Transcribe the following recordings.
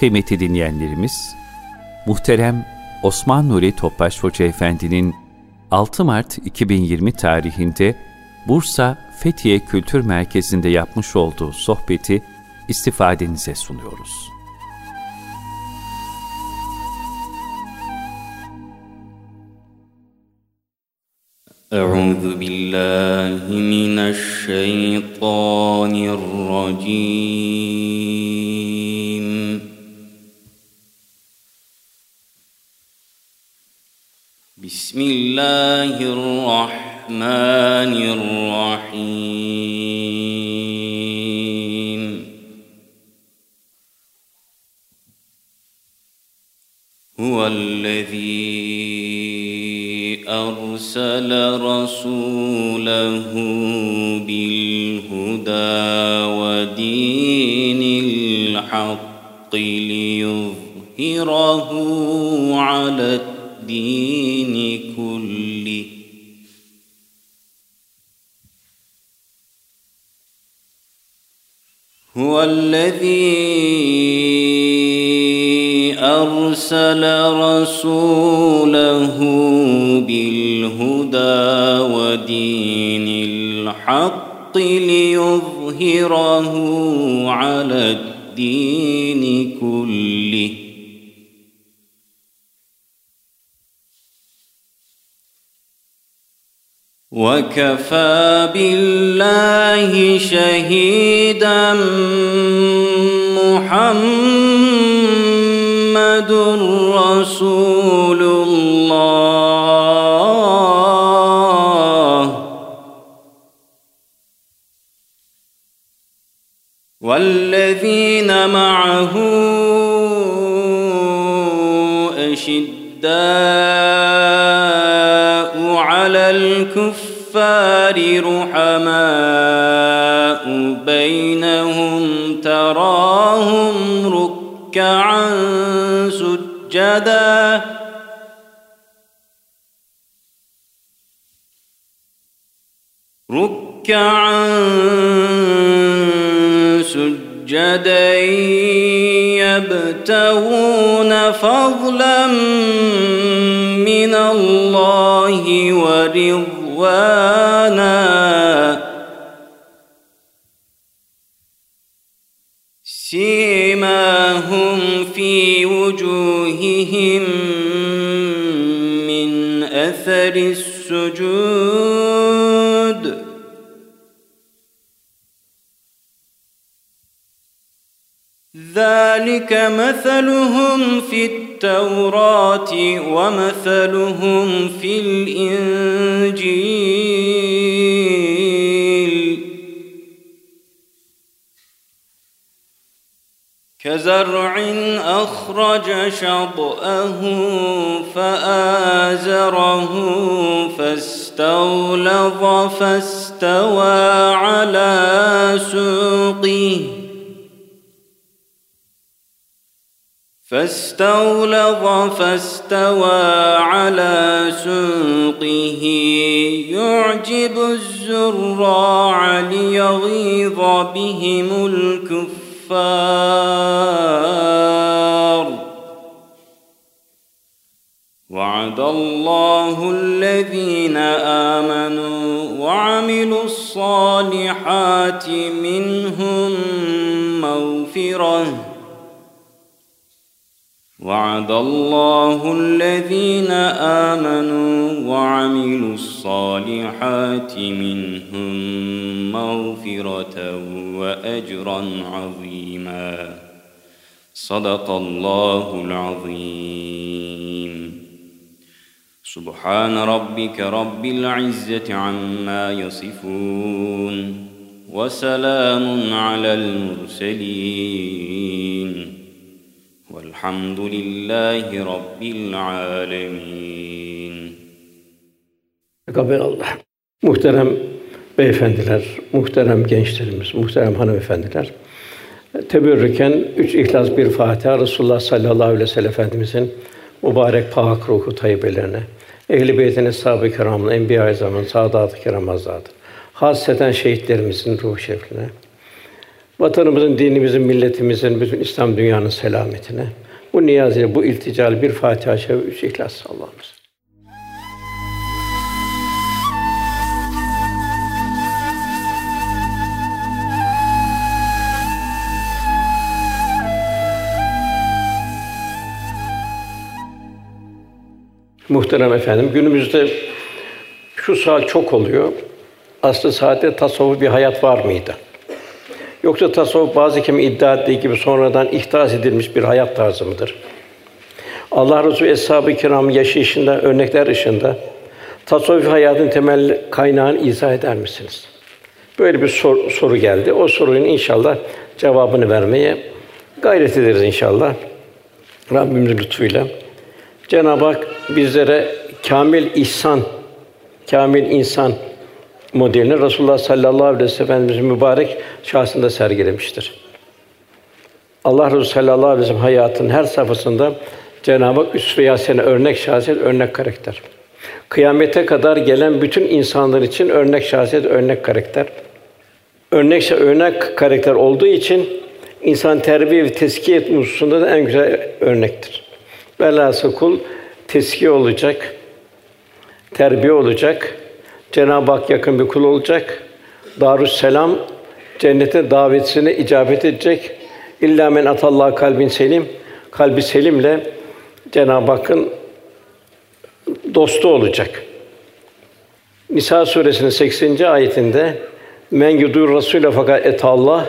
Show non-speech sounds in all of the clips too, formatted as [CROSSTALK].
Kıymetli dinleyenlerimiz, muhterem Osman Nuri Topbaş Hoca Efendi'nin 6 Mart 2020 tarihinde Bursa Fethiye Kültür Merkezi'nde yapmış olduğu sohbeti istifadenize sunuyoruz. أعوذ بالله من الشيطان الرجيم بسم الله الرحمن الرحيم. هو الذي أرسل رسوله بالهدى ودين الحق ليظهره على الدين كله. هو الذي أرسل رسوله بالهدى ودين الحق ليظهره على الدين كله. وكفى بالله شهيدا محمد رسول الله. والذين معه أشداء على الكفار رحماء بينهم تراهم ركعا سجدا. ركعا سجدا يبتغون فضلا من الله ورضوانا للسجود ذلك مثلهم في التوراة ومثلهم في الإنجيل. كزرع أخرج شطأه فآزره فاستغلظ فاستوى على سوقه فاستغلظ فاستوى على سوقه يعجب الزراع ليغيظ بهم الكفر الكفار. وعد الله الذين آمنوا وعملوا الصالحات منهم مغفرة. وعد الله الذين آمنوا وعملوا الصالحات منهم مغفرة وأجرا عظيما. صدق الله العظيم. سبحان ربك رب العزة عما يصفون وسلام على المرسلين. والحمد لله رب العالمين Kabel Allah. Muhterem beyefendiler, muhterem gençlerimiz, muhterem hanımefendiler. Teberrüken üç ihlas bir Fatiha Resulullah sallallahu aleyhi ve sellem Efendimizin mübarek pak ruhu tayyibelerine, ehl-i beytin eshab-ı kiramın, enbiya-i azamın, saadat-ı kiram hazretleri, hasreten şehitlerimizin ruh şerifine, Vatanımızın, dinimizin, milletimizin, bütün İslam dünyanın selametine. Bu niyaz ile, bu iltical bir Fatiha, şerif, üç İhlas Allah'ımız. Muhterem efendim, günümüzde şu sual çok oluyor. Aslı saatte tasavvuf bir hayat var mıydı? Yoksa tasavvuf bazı kim iddia ettiği gibi sonradan ihdas edilmiş bir hayat tarzı mıdır? Allah Resulü Eshab-ı Kiram yaşayışında örnekler ışığında tasavvuf hayatın temel kaynağını izah eder misiniz? Böyle bir sor, soru geldi. O sorunun inşallah cevabını vermeye gayret ederiz inşallah. Rabbimizin lütfuyla. Cenab-ı Hak bizlere kamil ihsan, kamil insan modelini Resulullah sallallahu aleyhi ve sellem mübarek şahsında sergilemiştir. Allah Resulü sallallahu aleyhi ve sellem hayatın her safhasında Cenab-ı Hak üsve sene örnek şahsiyet, örnek karakter. Kıyamete kadar gelen bütün insanlar için örnek şahsiyet, örnek karakter. Örnek örnek karakter olduğu için insan terbiye ve teskiye etme hususunda da en güzel örnektir. Velhâsıl kul teskiye olacak, terbiye olacak, Cenab-ı Hak yakın bir kul olacak. Darüs Selam cennete davetine icabet edecek. İlla men atallah kalbin selim, kalbi selimle Cenab-ı Hakk'ın dostu olacak. Nisa suresinin 80. ayetinde men yudur rasûle fakat et Allah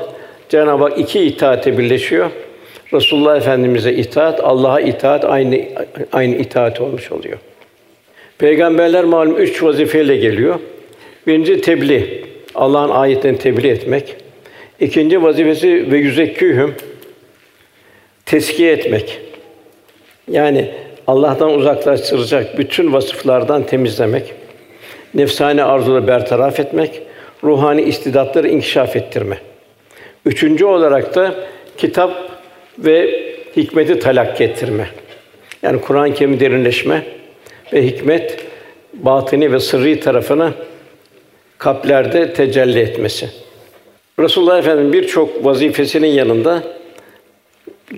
Cenab-ı Hak iki itaate birleşiyor. Resulullah Efendimize itaat, Allah'a itaat aynı aynı itaat olmuş oluyor. Peygamberler malum üç vazifeyle geliyor. Birinci tebliğ, Allah'ın ayetlerini tebliğ etmek. İkinci vazifesi ve yüzekkühüm teskiye etmek. Yani Allah'tan uzaklaştıracak bütün vasıflardan temizlemek, nefsane arzuları bertaraf etmek, ruhani istidatları inkişaf ettirme. Üçüncü olarak da kitap ve hikmeti talakki ettirme. Yani Kur'an-ı Kerim derinleşme ve hikmet batini ve sırrı tarafına kalplerde tecelli etmesi. Resulullah Efendimiz birçok vazifesinin yanında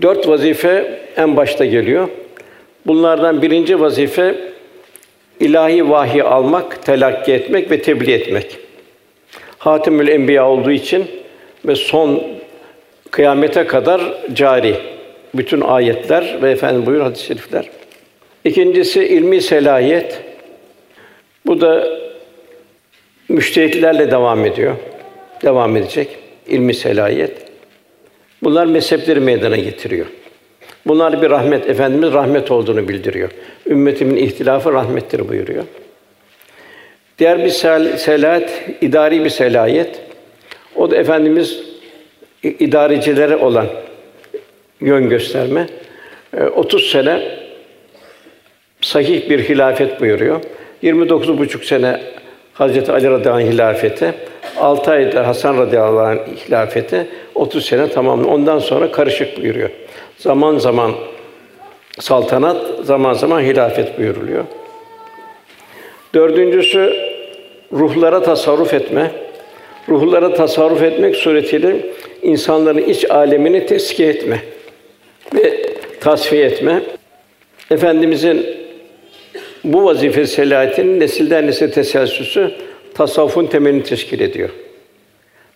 dört vazife en başta geliyor. Bunlardan birinci vazife ilahi vahiy almak, telakki etmek ve tebliğ etmek. Hatimül Enbiya olduğu için ve son kıyamete kadar cari bütün ayetler ve efendim buyur hadis-i şerifler. İkincisi ilmi selahiyet. Bu da müştehitlerle devam ediyor. Devam edecek ilmi selahiyet. Bunlar mezhepleri meydana getiriyor. Bunlar bir rahmet, Efendimiz rahmet olduğunu bildiriyor. Ümmetimin ihtilafı rahmettir buyuruyor. Diğer bir sel selahat, idari bir selahiyet. O da Efendimiz idarecilere olan yön gösterme. 30 ee, sene sahih bir hilafet buyuruyor. 29 buçuk sene Hazreti Ali radıyallahu anh hilafeti, 6 ayda Hasan radıyallahu anh hilafeti, 30 sene tamam. Ondan sonra karışık buyuruyor. Zaman zaman saltanat, zaman zaman hilafet buyuruluyor. Dördüncüsü ruhlara tasarruf etme. Ruhlara tasarruf etmek suretiyle insanların iç alemini teskiye etme ve tasfiye etme. Efendimizin bu vazife selayetinin nesilden nesile teselsüsü tasavvufun temelini teşkil ediyor.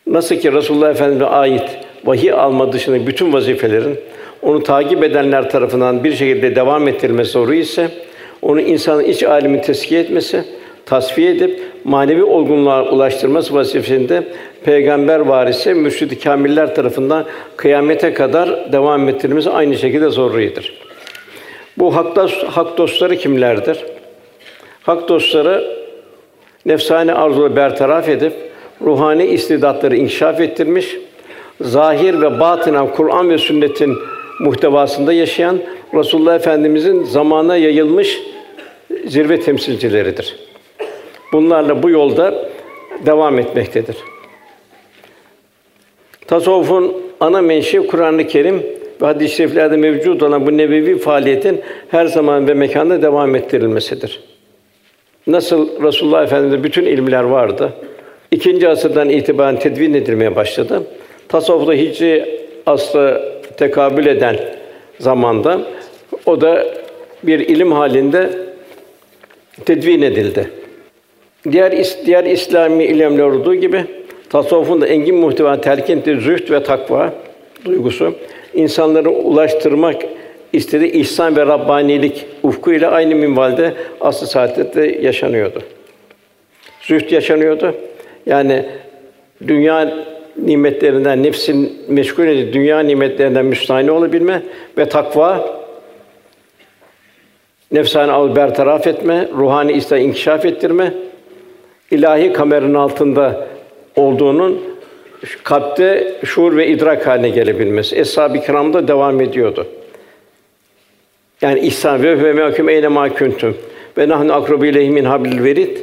Nasıl ki Resulullah Efendimiz'e ait vahiy alma dışında bütün vazifelerin onu takip edenler tarafından bir şekilde devam ettirilmesi zoru ise onu insanın iç alemini teskiye etmesi, tasfiye edip manevi olgunluğa ulaştırması vazifesinde peygamber varisi mürşid-i kamiller tarafından kıyamete kadar devam ettirilmesi aynı şekilde zorludur. Bu hak, dost, hak dostları kimlerdir? Hak dostları nefsane arzuları bertaraf edip ruhani istidatları inkişaf ettirmiş, zahir ve batınan Kur'an ve sünnetin muhtevasında yaşayan Resulullah Efendimizin zamana yayılmış zirve temsilcileridir. Bunlarla bu yolda devam etmektedir. Tasavvufun ana menşei Kur'an-ı Kerim ve hadis-i şeriflerde mevcut olan bu nebevi faaliyetin her zaman ve mekanda devam ettirilmesidir. Nasıl Resulullah Efendimiz'de bütün ilimler vardı. İkinci asırdan itibaren tedvin edilmeye başladı. Tasavvufta hicri aslı tekabül eden zamanda o da bir ilim halinde tedvin edildi. Diğer diğer İslami ilimler olduğu gibi tasavvufun da engin muhteva telkin zühd ve takva duygusu insanları ulaştırmak istediği ihsan ve rabbanilik ufku ile aynı minvalde asıl saadette yaşanıyordu. Zühd yaşanıyordu. Yani dünya nimetlerinden nefsin meşgul edip dünya nimetlerinden müstahni olabilme ve takva nefsani al bertaraf etme, ruhani ista inkişaf ettirme, ilahi kameranın altında olduğunun kalpte şuur ve idrak haline gelebilmesi. Eshab-ı Kiram'da devam ediyordu. Yani ihsan ve ve mehkum eyne ma kuntum ve nahnu akrabu ileyhi min hablil verid.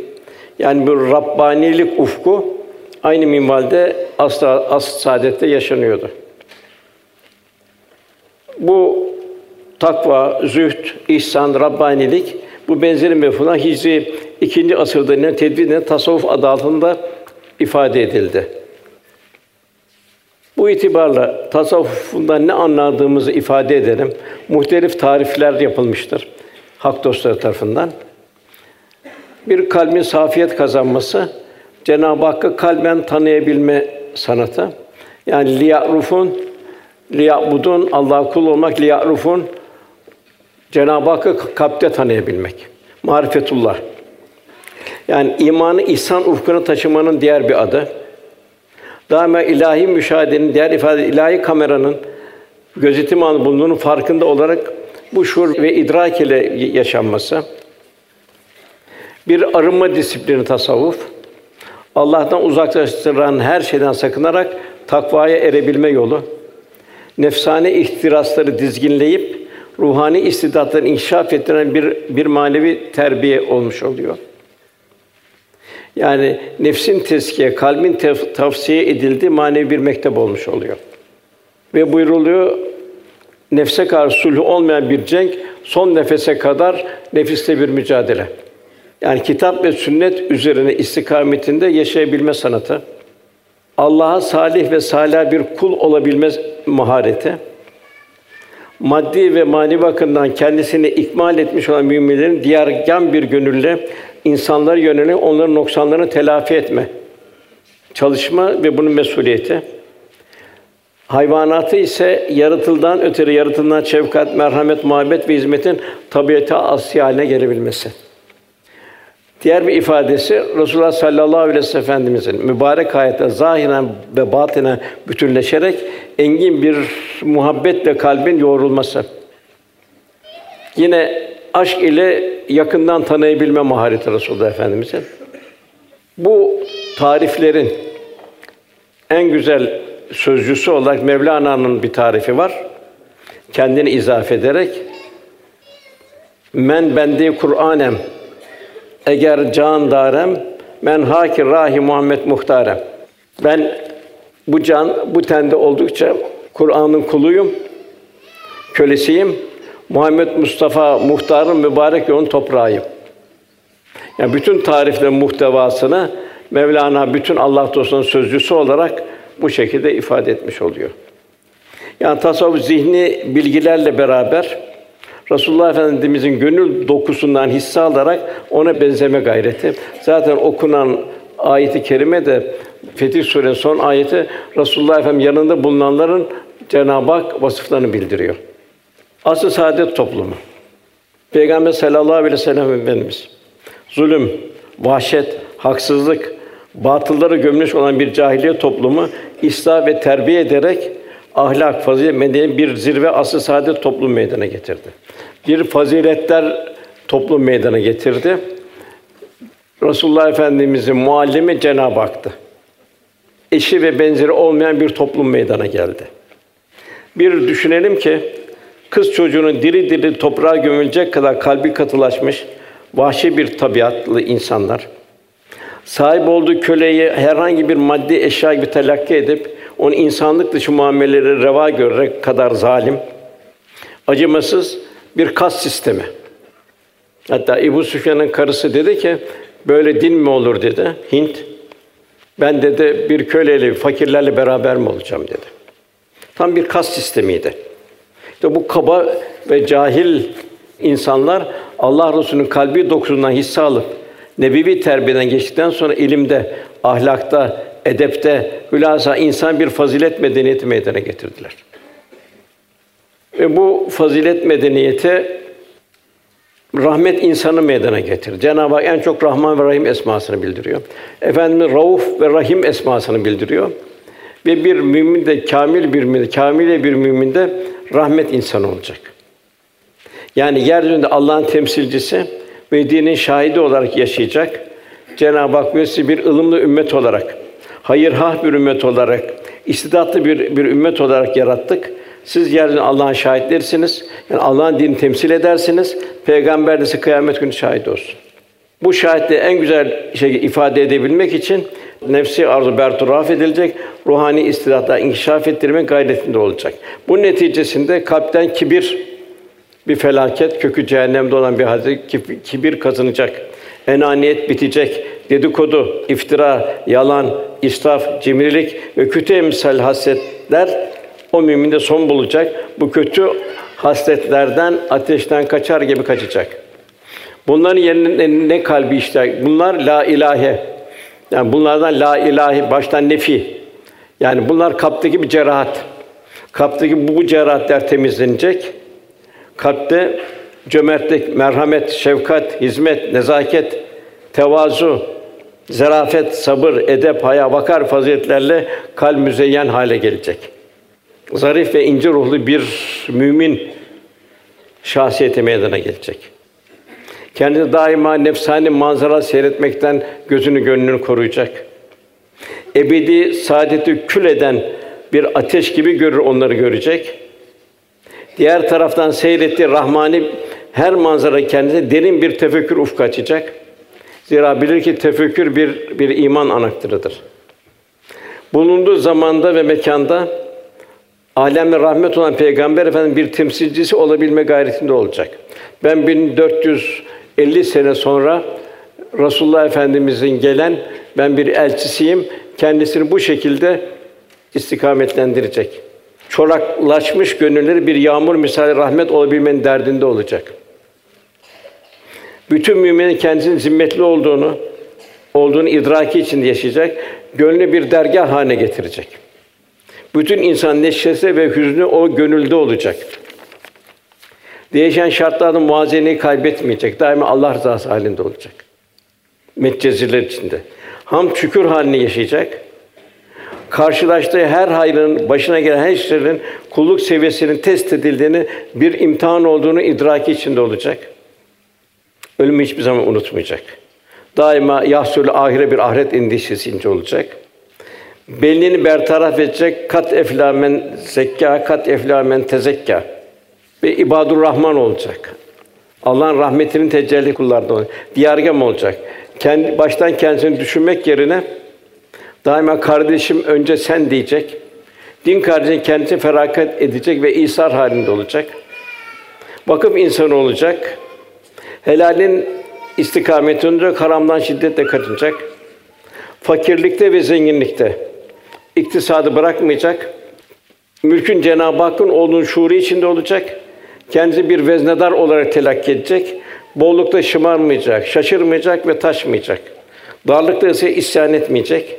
Yani bu rabbanilik ufku aynı minvalde asla as saadette yaşanıyordu. Bu takva, zühd, ihsan, rabbanilik bu benzeri mefhumlar Hicri ikinci asırda ne tedbirle tasavvuf adı altında ifade edildi. Bu itibarla tasavvufundan ne anladığımızı ifade edelim. Muhtelif tarifler yapılmıştır hak dostları tarafından. Bir kalbin safiyet kazanması, Cenab-ı Hakk'ı kalben tanıyabilme sanatı. Yani liya'rufun, liya'budun, Allah'a kul olmak, liya'rufun, Cenab-ı Hakk'ı kalpte tanıyabilmek. Marifetullah. Yani imanı ihsan ufkuna taşımanın diğer bir adı. Daima ilahi müşahedenin, diğer ifade ilahi kameranın gözetim anı bulunduğunun farkında olarak bu şuur ve idrak ile yaşanması. Bir arınma disiplini tasavvuf. Allah'tan uzaklaştıran her şeyden sakınarak takvaya erebilme yolu. Nefsane ihtirasları dizginleyip ruhani istidatları inkişaf ettiren bir bir manevi terbiye olmuş oluyor. Yani nefsin teskiye, kalbin tef- tavsiye edildiği manevi bir mektep olmuş oluyor. Ve buyruluyor nefse karşı sulh olmayan bir cenk son nefese kadar nefiste bir mücadele. Yani kitap ve sünnet üzerine istikametinde yaşayabilme sanatı. Allah'a salih ve salih bir kul olabilme mahareti. Maddi ve manevi bakımdan kendisini ikmal etmiş olan müminlerin diyargan bir gönülle insanlara yönelik onların noksanlarını telafi etme, çalışma ve bunun mesuliyeti. Hayvanatı ise yaratıldan öteri yaratıldan şefkat, merhamet, muhabbet ve hizmetin tabiatı asli haline gelebilmesi. Diğer bir ifadesi Resulullah sallallahu aleyhi ve sellem Efendimizin mübarek hayata zahiren ve batinen bütünleşerek engin bir muhabbetle kalbin yoğrulması. Yine aşk ile yakından tanıyabilme mahareti Resulullah Efendimizin. Bu tariflerin en güzel sözcüsü olarak Mevlana'nın bir tarifi var. Kendini izafe ederek men bendi Kur'anem eğer can darem men haki rahi Muhammed muhtarem. Ben bu can bu tende oldukça Kur'an'ın kuluyum, kölesiyim. Muhammed Mustafa muhtarın mübarek yolun toprağıyım. Yani bütün tariflerin muhtevasını Mevlana bütün Allah dostunun sözcüsü olarak bu şekilde ifade etmiş oluyor. Yani tasavvuf zihni bilgilerle beraber Resulullah Efendimizin gönül dokusundan hisse alarak ona benzeme gayreti. Zaten okunan ayeti kerime de Fetih Suresi son ayeti Resulullah Efendimiz yanında bulunanların Cenab-ı Hak vasıflarını bildiriyor. Asıl saadet toplumu. Peygamber sallallahu aleyhi ve sellem Efendimiz zulüm, vahşet, haksızlık, batıllara gömülmüş olan bir cahiliye toplumu ıslah ve terbiye ederek ahlak, fazilet, medeniyet bir zirve asıl saadet toplum meydana getirdi. Bir faziletler toplum meydana getirdi. Resulullah Efendimizin muallimi Cenab-ı Hak'tı. Eşi ve benzeri olmayan bir toplum meydana geldi. Bir düşünelim ki kız çocuğunun diri diri toprağa gömülecek kadar kalbi katılaşmış vahşi bir tabiatlı insanlar. Sahip olduğu köleyi herhangi bir maddi eşya gibi telakki edip onu insanlık dışı muameleleri reva görerek kadar zalim, acımasız bir kas sistemi. Hatta Ebu Süfyan'ın karısı dedi ki, böyle din mi olur dedi, Hint. Ben dedi bir köleyle, fakirlerle beraber mi olacağım dedi. Tam bir kas sistemiydi. İşte bu kaba ve cahil insanlar Allah Resulü'nün kalbi dokusundan hisse alıp nebevi terbiyeden geçtikten sonra ilimde, ahlakta, edepte, hülasa insan bir fazilet medeniyeti meydana getirdiler. Ve bu fazilet medeniyeti rahmet insanı meydana getirir. Cenab-ı Hak en çok Rahman ve Rahim esmasını bildiriyor. Efendimiz Rauf ve Rahim esmasını bildiriyor. Ve bir mümin de kamil bir mümin, kamile bir mümin de rahmet insanı olacak. Yani yeryüzünde Allah'ın temsilcisi ve dinin şahidi olarak yaşayacak. Cenab-ı Hak bizi bir ılımlı ümmet olarak, hayırhah bir ümmet olarak, istidatlı bir, bir ümmet olarak yarattık. Siz yeryüzünde Allah'ın şahitlerisiniz. Yani Allah'ın dinini temsil edersiniz. Peygamber de kıyamet günü şahit olsun. Bu şahitliği en güzel şey ifade edebilmek için nefsi arzu bertaraf edilecek, ruhani istidatlar inkişaf ettirme gayretinde olacak. Bu neticesinde kalpten kibir bir felaket, kökü cehennemde olan bir hadis kibir kazanacak. Enaniyet bitecek. Dedikodu, iftira, yalan, israf, cimrilik ve kötü emsal hasletler o müminde son bulacak. Bu kötü hasletlerden, ateşten kaçar gibi kaçacak. Bunların yerine ne kalbi işte? Bunlar la ilahe. Yani bunlardan la ilahe baştan nefi. Yani bunlar kalpteki bir cerahat. Kalpteki bu, bu cerahatler temizlenecek. Kalpte cömertlik, merhamet, şefkat, hizmet, nezaket, tevazu, zarafet, sabır, edep, haya, vakar faziletlerle kalp müzeyyen hale gelecek. Zarif ve ince ruhlu bir mümin şahsiyeti meydana gelecek. Kendini daima nefsani manzara seyretmekten gözünü gönlünü koruyacak. Ebedi saadeti kül eden bir ateş gibi görür onları görecek. Diğer taraftan seyrettiği rahmani her manzara kendine derin bir tefekkür ufku açacak. Zira bilir ki tefekkür bir bir iman anahtarıdır. Bulunduğu zamanda ve mekanda alemle rahmet olan Peygamber Efendimiz bir temsilcisi olabilme gayretinde olacak. Ben 1450 sene sonra Resulullah Efendimizin gelen ben bir elçisiyim. Kendisini bu şekilde istikametlendirecek. Çoraklaşmış gönülleri bir yağmur misali rahmet olabilmenin derdinde olacak. Bütün müminin kendisinin zimmetli olduğunu, olduğunu idraki içinde yaşayacak. Gönlü bir dergah haline getirecek. Bütün insan neşesi ve hüznü o gönülde olacak. Değişen şartlarda muazeneyi kaybetmeyecek. Daima Allah rızası halinde olacak. Metceziler içinde. Ham şükür halini yaşayacak. Karşılaştığı her hayrın, başına gelen her işlerin kulluk seviyesinin test edildiğini, bir imtihan olduğunu idraki içinde olacak. Ölümü hiçbir zaman unutmayacak. Daima yahsul ahire bir ahiret endişesi içinde olacak. Belini bertaraf edecek kat eflamen zekka, kat eflamen tezekka ve ibadur rahman olacak. Allah'ın rahmetinin tecelli kullarında olacak. Diyargam olacak. Kendi baştan kendisini düşünmek yerine daima kardeşim önce sen diyecek. Din kardeşin kendisini feragat edecek ve isar halinde olacak. Vakıf insanı olacak. Helalin istikametinde haramdan şiddetle kaçınacak. Fakirlikte ve zenginlikte iktisadı bırakmayacak. Mülkün Cenab-ı Hakk'ın olduğunu şuuru içinde olacak. Kendisi bir veznedar olarak telakki edecek. Bollukta şımarmayacak, şaşırmayacak ve taşmayacak. Darlıkta ise isyan etmeyecek.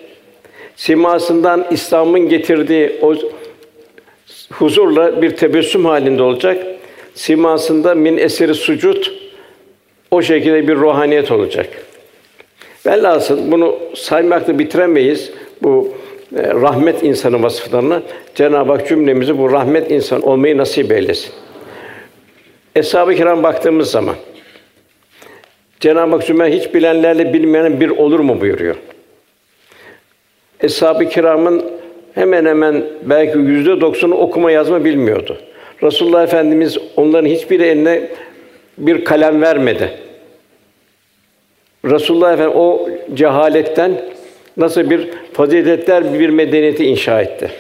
Simasından İslam'ın getirdiği o huzurla bir tebessüm halinde olacak. Simasında min eseri sucud o şekilde bir ruhaniyet olacak. Velhasıl bunu saymakla bitiremeyiz. Bu e, rahmet insanı vasıflarını Cenab-ı Hak cümlemizi bu rahmet insan olmayı nasip eylesin. Eshab-ı Kiram baktığımız zaman Cenab-ı Hak cümle hiç bilenlerle bilmeyen bir olur mu buyuruyor. Eshab-ı Kiram'ın hemen hemen belki yüzde doksanı okuma yazma bilmiyordu. Resulullah Efendimiz onların hiçbir eline bir kalem vermedi. Resulullah Efendimiz o cehaletten nasıl bir faziletler bir medeniyeti inşa etti.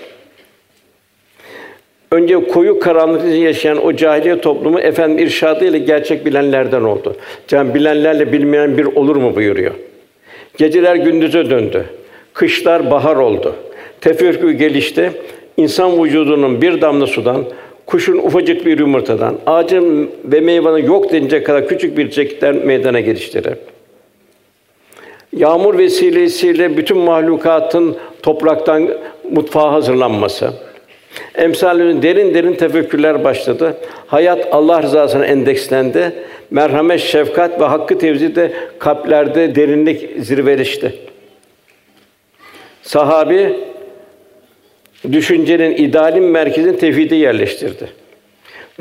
Önce koyu karanlıkta yaşayan o cahiliye toplumu efendim irşadı ile gerçek bilenlerden oldu. Can bilenlerle bilmeyen bir olur mu buyuruyor. Geceler gündüze döndü. Kışlar bahar oldu. Tefekkür gelişti. İnsan vücudunun bir damla sudan, kuşun ufacık bir yumurtadan, ağacın ve meyvanın yok denilecek kadar küçük bir çekikler meydana geliştirir. Yağmur vesilesiyle bütün mahlukatın topraktan mutfağa hazırlanması. Emsalinin derin derin tefekkürler başladı. Hayat Allah rızasına endekslendi. Merhamet, şefkat ve hakkı tevzide kalplerde derinlik zirveleşti. Sahabi düşüncenin idealin merkezine tevhidi yerleştirdi.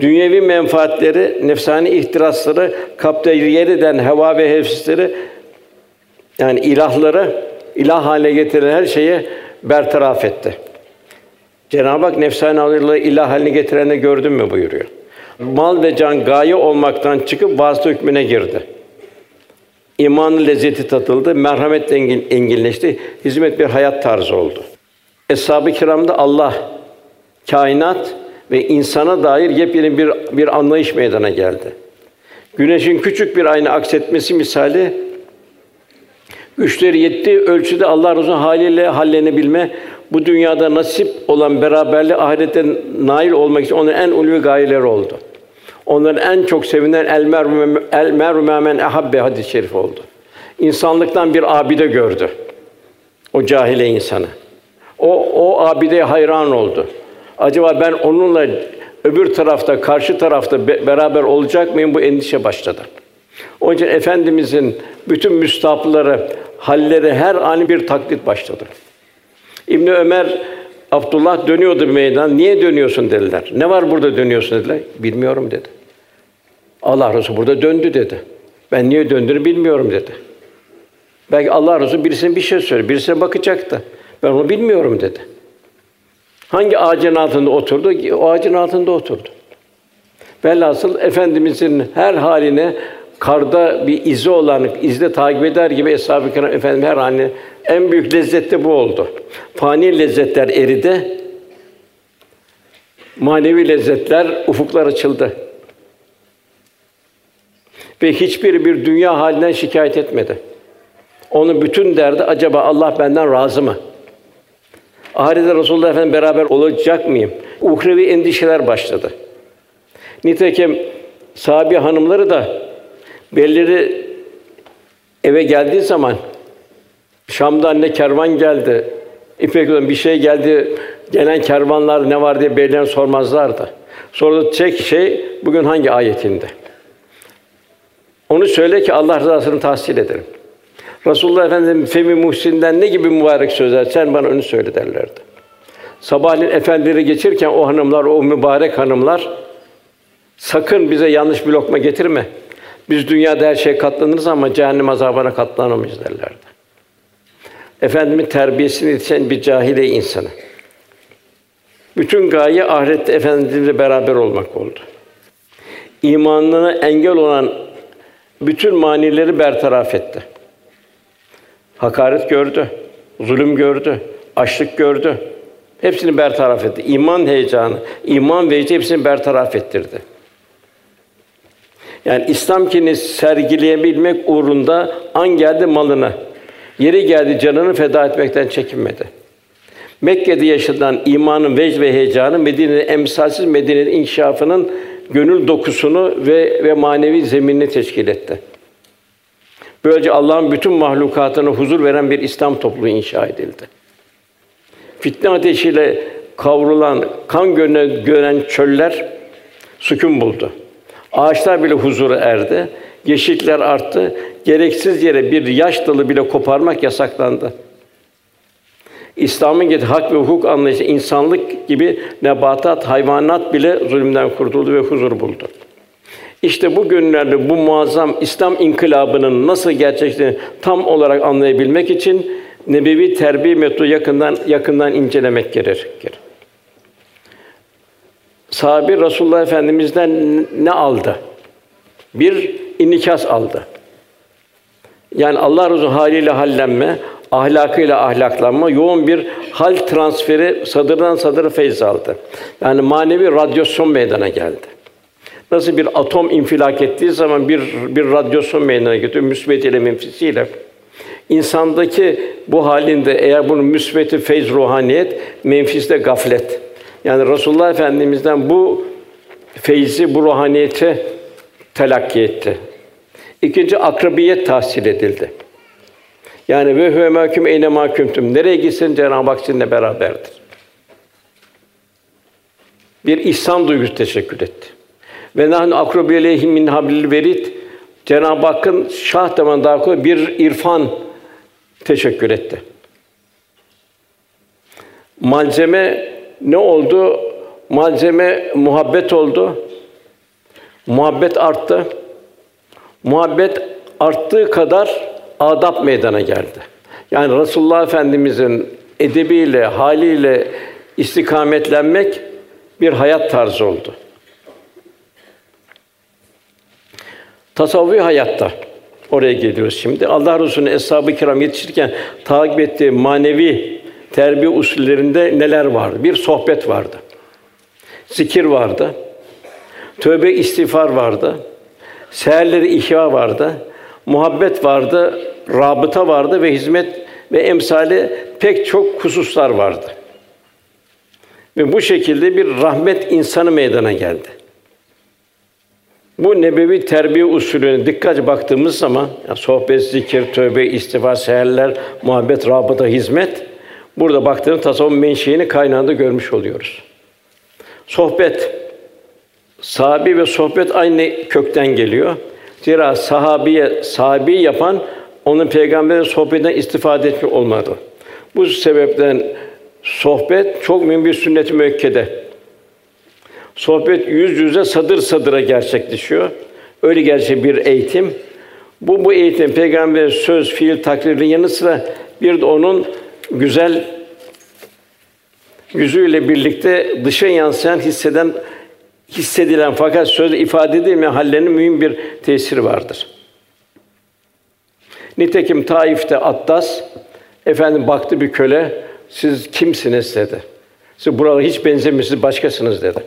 Dünyevi menfaatleri, nefsani ihtirasları, kapta yeriden heva ve hevesleri yani ilahları ilah haline getiren her şeyi bertaraf etti. Cenab-ı Hak nefsani alırlığı ilah haline getireni gördün mü buyuruyor. Mal ve can gaye olmaktan çıkıp vasıta hükmüne girdi. İmanın lezzeti tatıldı, merhamet engin, enginleşti, hizmet bir hayat tarzı oldu. Eshab-ı Kiram'da Allah, kainat ve insana dair yepyeni bir bir anlayış meydana geldi. Güneşin küçük bir ayna aksetmesi misali güçleri yettiği ölçüde Allah Resulü haliyle hallenebilme, bu dünyada nasip olan beraberliği ahirette nail olmak için onun en ulvi gayeleri oldu. Onların en çok sevinen el meru el ahabbe hadis-i şerif oldu. İnsanlıktan bir abide gördü. O cahile insanı. O o abideye hayran oldu. Acaba ben onunla öbür tarafta, karşı tarafta beraber olacak mıyım? Bu endişe başladı. Onun için efendimizin bütün müstahapları, halleri her an bir taklit başladı. İbn Ömer Abdullah dönüyordu bir meydan. Niye dönüyorsun dediler. Ne var burada dönüyorsun dediler. Bilmiyorum dedi. Allah Resulü burada döndü dedi. Ben niye döndüğünü bilmiyorum dedi. Belki Allah Resulü birisine bir şey söyledi. Birisine bakacaktı. Ben onu bilmiyorum dedi. Hangi ağacın altında oturdu? O ağacın altında oturdu. Velhasıl Efendimizin her haline karda bir izi olan, izle takip eder gibi Eshab-ı Kiram Efendim her haline en büyük lezzet de bu oldu. Fani lezzetler eridi. Manevi lezzetler ufuklar açıldı. Ve hiçbir bir dünya halinden şikayet etmedi. Onun bütün derdi acaba Allah benden razı mı? Ahirette Resulullah Efendimiz beraber olacak mıyım? Uhrevi endişeler başladı. Nitekim sahabi hanımları da belleri eve geldiği zaman Şam'dan ne kervan geldi, İpek bir şey geldi, gelen kervanlar ne var diye beylerine sormazlardı. Tek şey bugün hangi ayetinde? Onu söyle ki Allah rızasını tahsil ederim. Resulullah Efendimiz Femi Muhsin'den ne gibi mübarek sözler sen bana onu söyle derlerdi. Sabahleyin efendileri geçirken o hanımlar, o mübarek hanımlar sakın bize yanlış bir lokma getirme. Biz dünyada her şey katlanırız ama cehennem azabına katlanamayız derlerdi. Efendimin terbiyesini yetişen bir cahile insanı. Bütün gaye ahirette efendimizle beraber olmak oldu. İmanına engel olan bütün manileri bertaraf etti. Hakaret gördü, zulüm gördü, açlık gördü. Hepsini bertaraf etti. İman heyecanı, iman vecdi hepsini bertaraf ettirdi. Yani İslam kinini sergileyebilmek uğrunda an geldi malını, yeri geldi canını feda etmekten çekinmedi. Mekke'de yaşanan imanın vecd ve heyecanı Medine'nin emsalsiz Medine'nin inşafının gönül dokusunu ve ve manevi zeminini teşkil etti. Böylece Allah'ın bütün mahlukatına huzur veren bir İslam topluluğu inşa edildi. Fitne ateşiyle kavrulan, kan gören çöller sükun buldu. Ağaçlar bile huzura erdi. Yeşillikler arttı. Gereksiz yere bir yaş dalı bile koparmak yasaklandı. İslam'ın getirdiği hak ve hukuk anlayışı insanlık gibi nebatat, hayvanat bile zulümden kurtuldu ve huzur buldu. İşte bu günlerde bu muazzam İslam inkılabının nasıl gerçekleştiğini tam olarak anlayabilmek için nebevi terbiye metodu yakından yakından incelemek gerekir. Sahabi Resulullah Efendimiz'den ne aldı? Bir inikas aldı. Yani Allah Resulü haliyle hallenme, ahlakıyla ahlaklanma, yoğun bir hal transferi sadırdan sadıra feyz aldı. Yani manevi radyasyon meydana geldi. Nasıl bir atom infilak ettiği zaman bir bir radyasyon meydana getiriyor müsbet ile menfisiyle. İnsandaki bu halinde eğer bunun müsbeti feyz ruhaniyet, menfiste gaflet. Yani Resulullah Efendimiz'den bu feyzi, bu ruhaniyeti telakki etti. İkinci akrabiyet tahsil edildi. Yani ve huve mahkum eyne mahkumtum. Nereye gitsin Cenab-ı Hak sizinle beraberdir. Bir ihsan duygusu teşekkür etti. Ve nahnu akrabiyeleyhim min hablil verit. Cenab-ı Hakk'ın şah daman daha bir irfan teşekkür etti. Malzeme ne oldu? Malzeme muhabbet oldu. Muhabbet arttı. Muhabbet arttığı kadar adab meydana geldi. Yani Resulullah Efendimizin edebiyle, haliyle istikametlenmek bir hayat tarzı oldu. Tasavvufi hayatta oraya geliyoruz şimdi. Allah Resulü'nün eshab-ı kiram yetişirken takip ettiği manevi terbiye usullerinde neler vardı? Bir sohbet vardı. Zikir vardı. Tövbe istiğfar vardı. Seherleri ihya vardı. Muhabbet vardı, rabıta vardı ve hizmet ve emsali pek çok hususlar vardı. Ve bu şekilde bir rahmet insanı meydana geldi. Bu nebevi terbiye usulüne dikkat baktığımız zaman yani sohbet, zikir, tövbe, istiğfar, seherler, muhabbet, rabıta, hizmet burada baktığımız tasavvuf menşeini kaynağında görmüş oluyoruz. Sohbet sahabi ve sohbet aynı kökten geliyor. Zira sahabiye sahabi yapan onun peygamberin sohbetinden istifade etmiş olmadı. Bu sebepten sohbet çok mühim bir sünnet-i müekkede. Sohbet yüz yüze, sadır sadıra gerçekleşiyor. Öyle gerçek bir eğitim. Bu bu eğitim peygamber söz, fiil, takririn yanı sıra bir de onun güzel yüzüyle birlikte dışa yansıyan, hisseden, hissedilen fakat söz ifade edilmeyen hallerinin mühim bir tesiri vardır. Nitekim Taif'te Attas efendim baktı bir köle, siz kimsiniz dedi. Siz burada hiç benzemiyorsunuz, başkasınız dedi.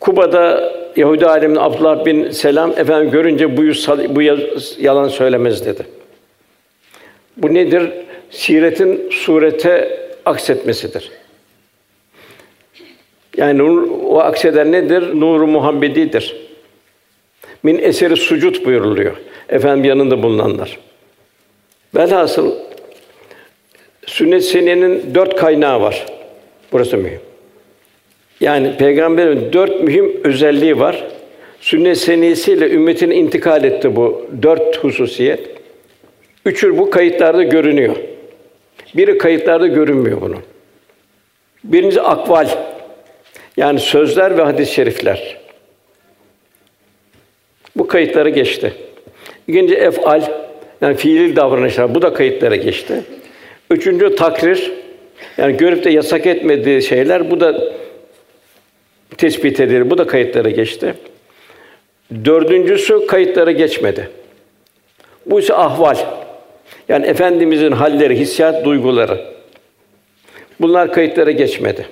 Kuba'da Yahudi aleminin Abdullah bin Selam efendim görünce bu yüz, bu yalan söylemez dedi. Bu nedir? Siretin surete aksetmesidir. Yani o akseden nedir? Nuru Muhammedidir. Min eseri sucut buyuruluyor. Efendim yanında bulunanlar. Velhasıl sünnet senenin dört kaynağı var. Burası mühim. Yani peygamberin dört mühim özelliği var. Sünnet seniyesiyle ümmetin intikal etti bu dört hususiyet. Üçü bu kayıtlarda görünüyor. Biri kayıtlarda görünmüyor bunun. Birincisi akval. Yani sözler ve hadis-i şerifler. Bu kayıtlara geçti. İkinci efal yani fiili davranışlar bu da kayıtlara geçti. Üçüncü takrir yani görüp de yasak etmediği şeyler bu da tespit edilir. Bu da kayıtlara geçti. Dördüncüsü kayıtlara geçmedi. Bu ise ahval. Yani efendimizin halleri, hissiyat, duyguları. Bunlar kayıtlara geçmedi.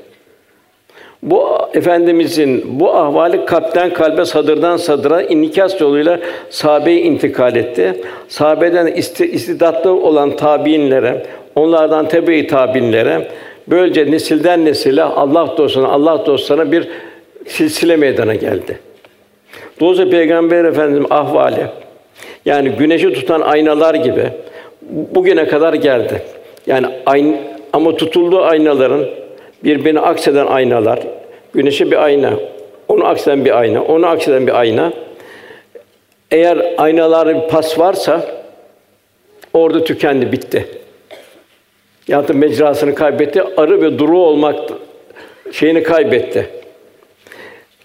Bu efendimizin bu ahvali kalpten kalbe, sadırdan sadıra inikas yoluyla sahabeye intikal etti. Sahabeden istidatlı olan tabiinlere, onlardan tebe-i tabiinlere böylece nesilden nesile Allah dostuna Allah dostlarına bir silsile meydana geldi. Dolayısıyla Peygamber Efendimiz ahvali yani güneşi tutan aynalar gibi bugüne kadar geldi. Yani ayn ama tutulduğu aynaların birbirine akseden aynalar, güneşe bir ayna, onu akseden bir ayna, onu akseden bir ayna. Eğer aynalarda bir pas varsa orada tükendi, bitti. Ya da mecrasını kaybetti, arı ve duru olmak şeyini kaybetti.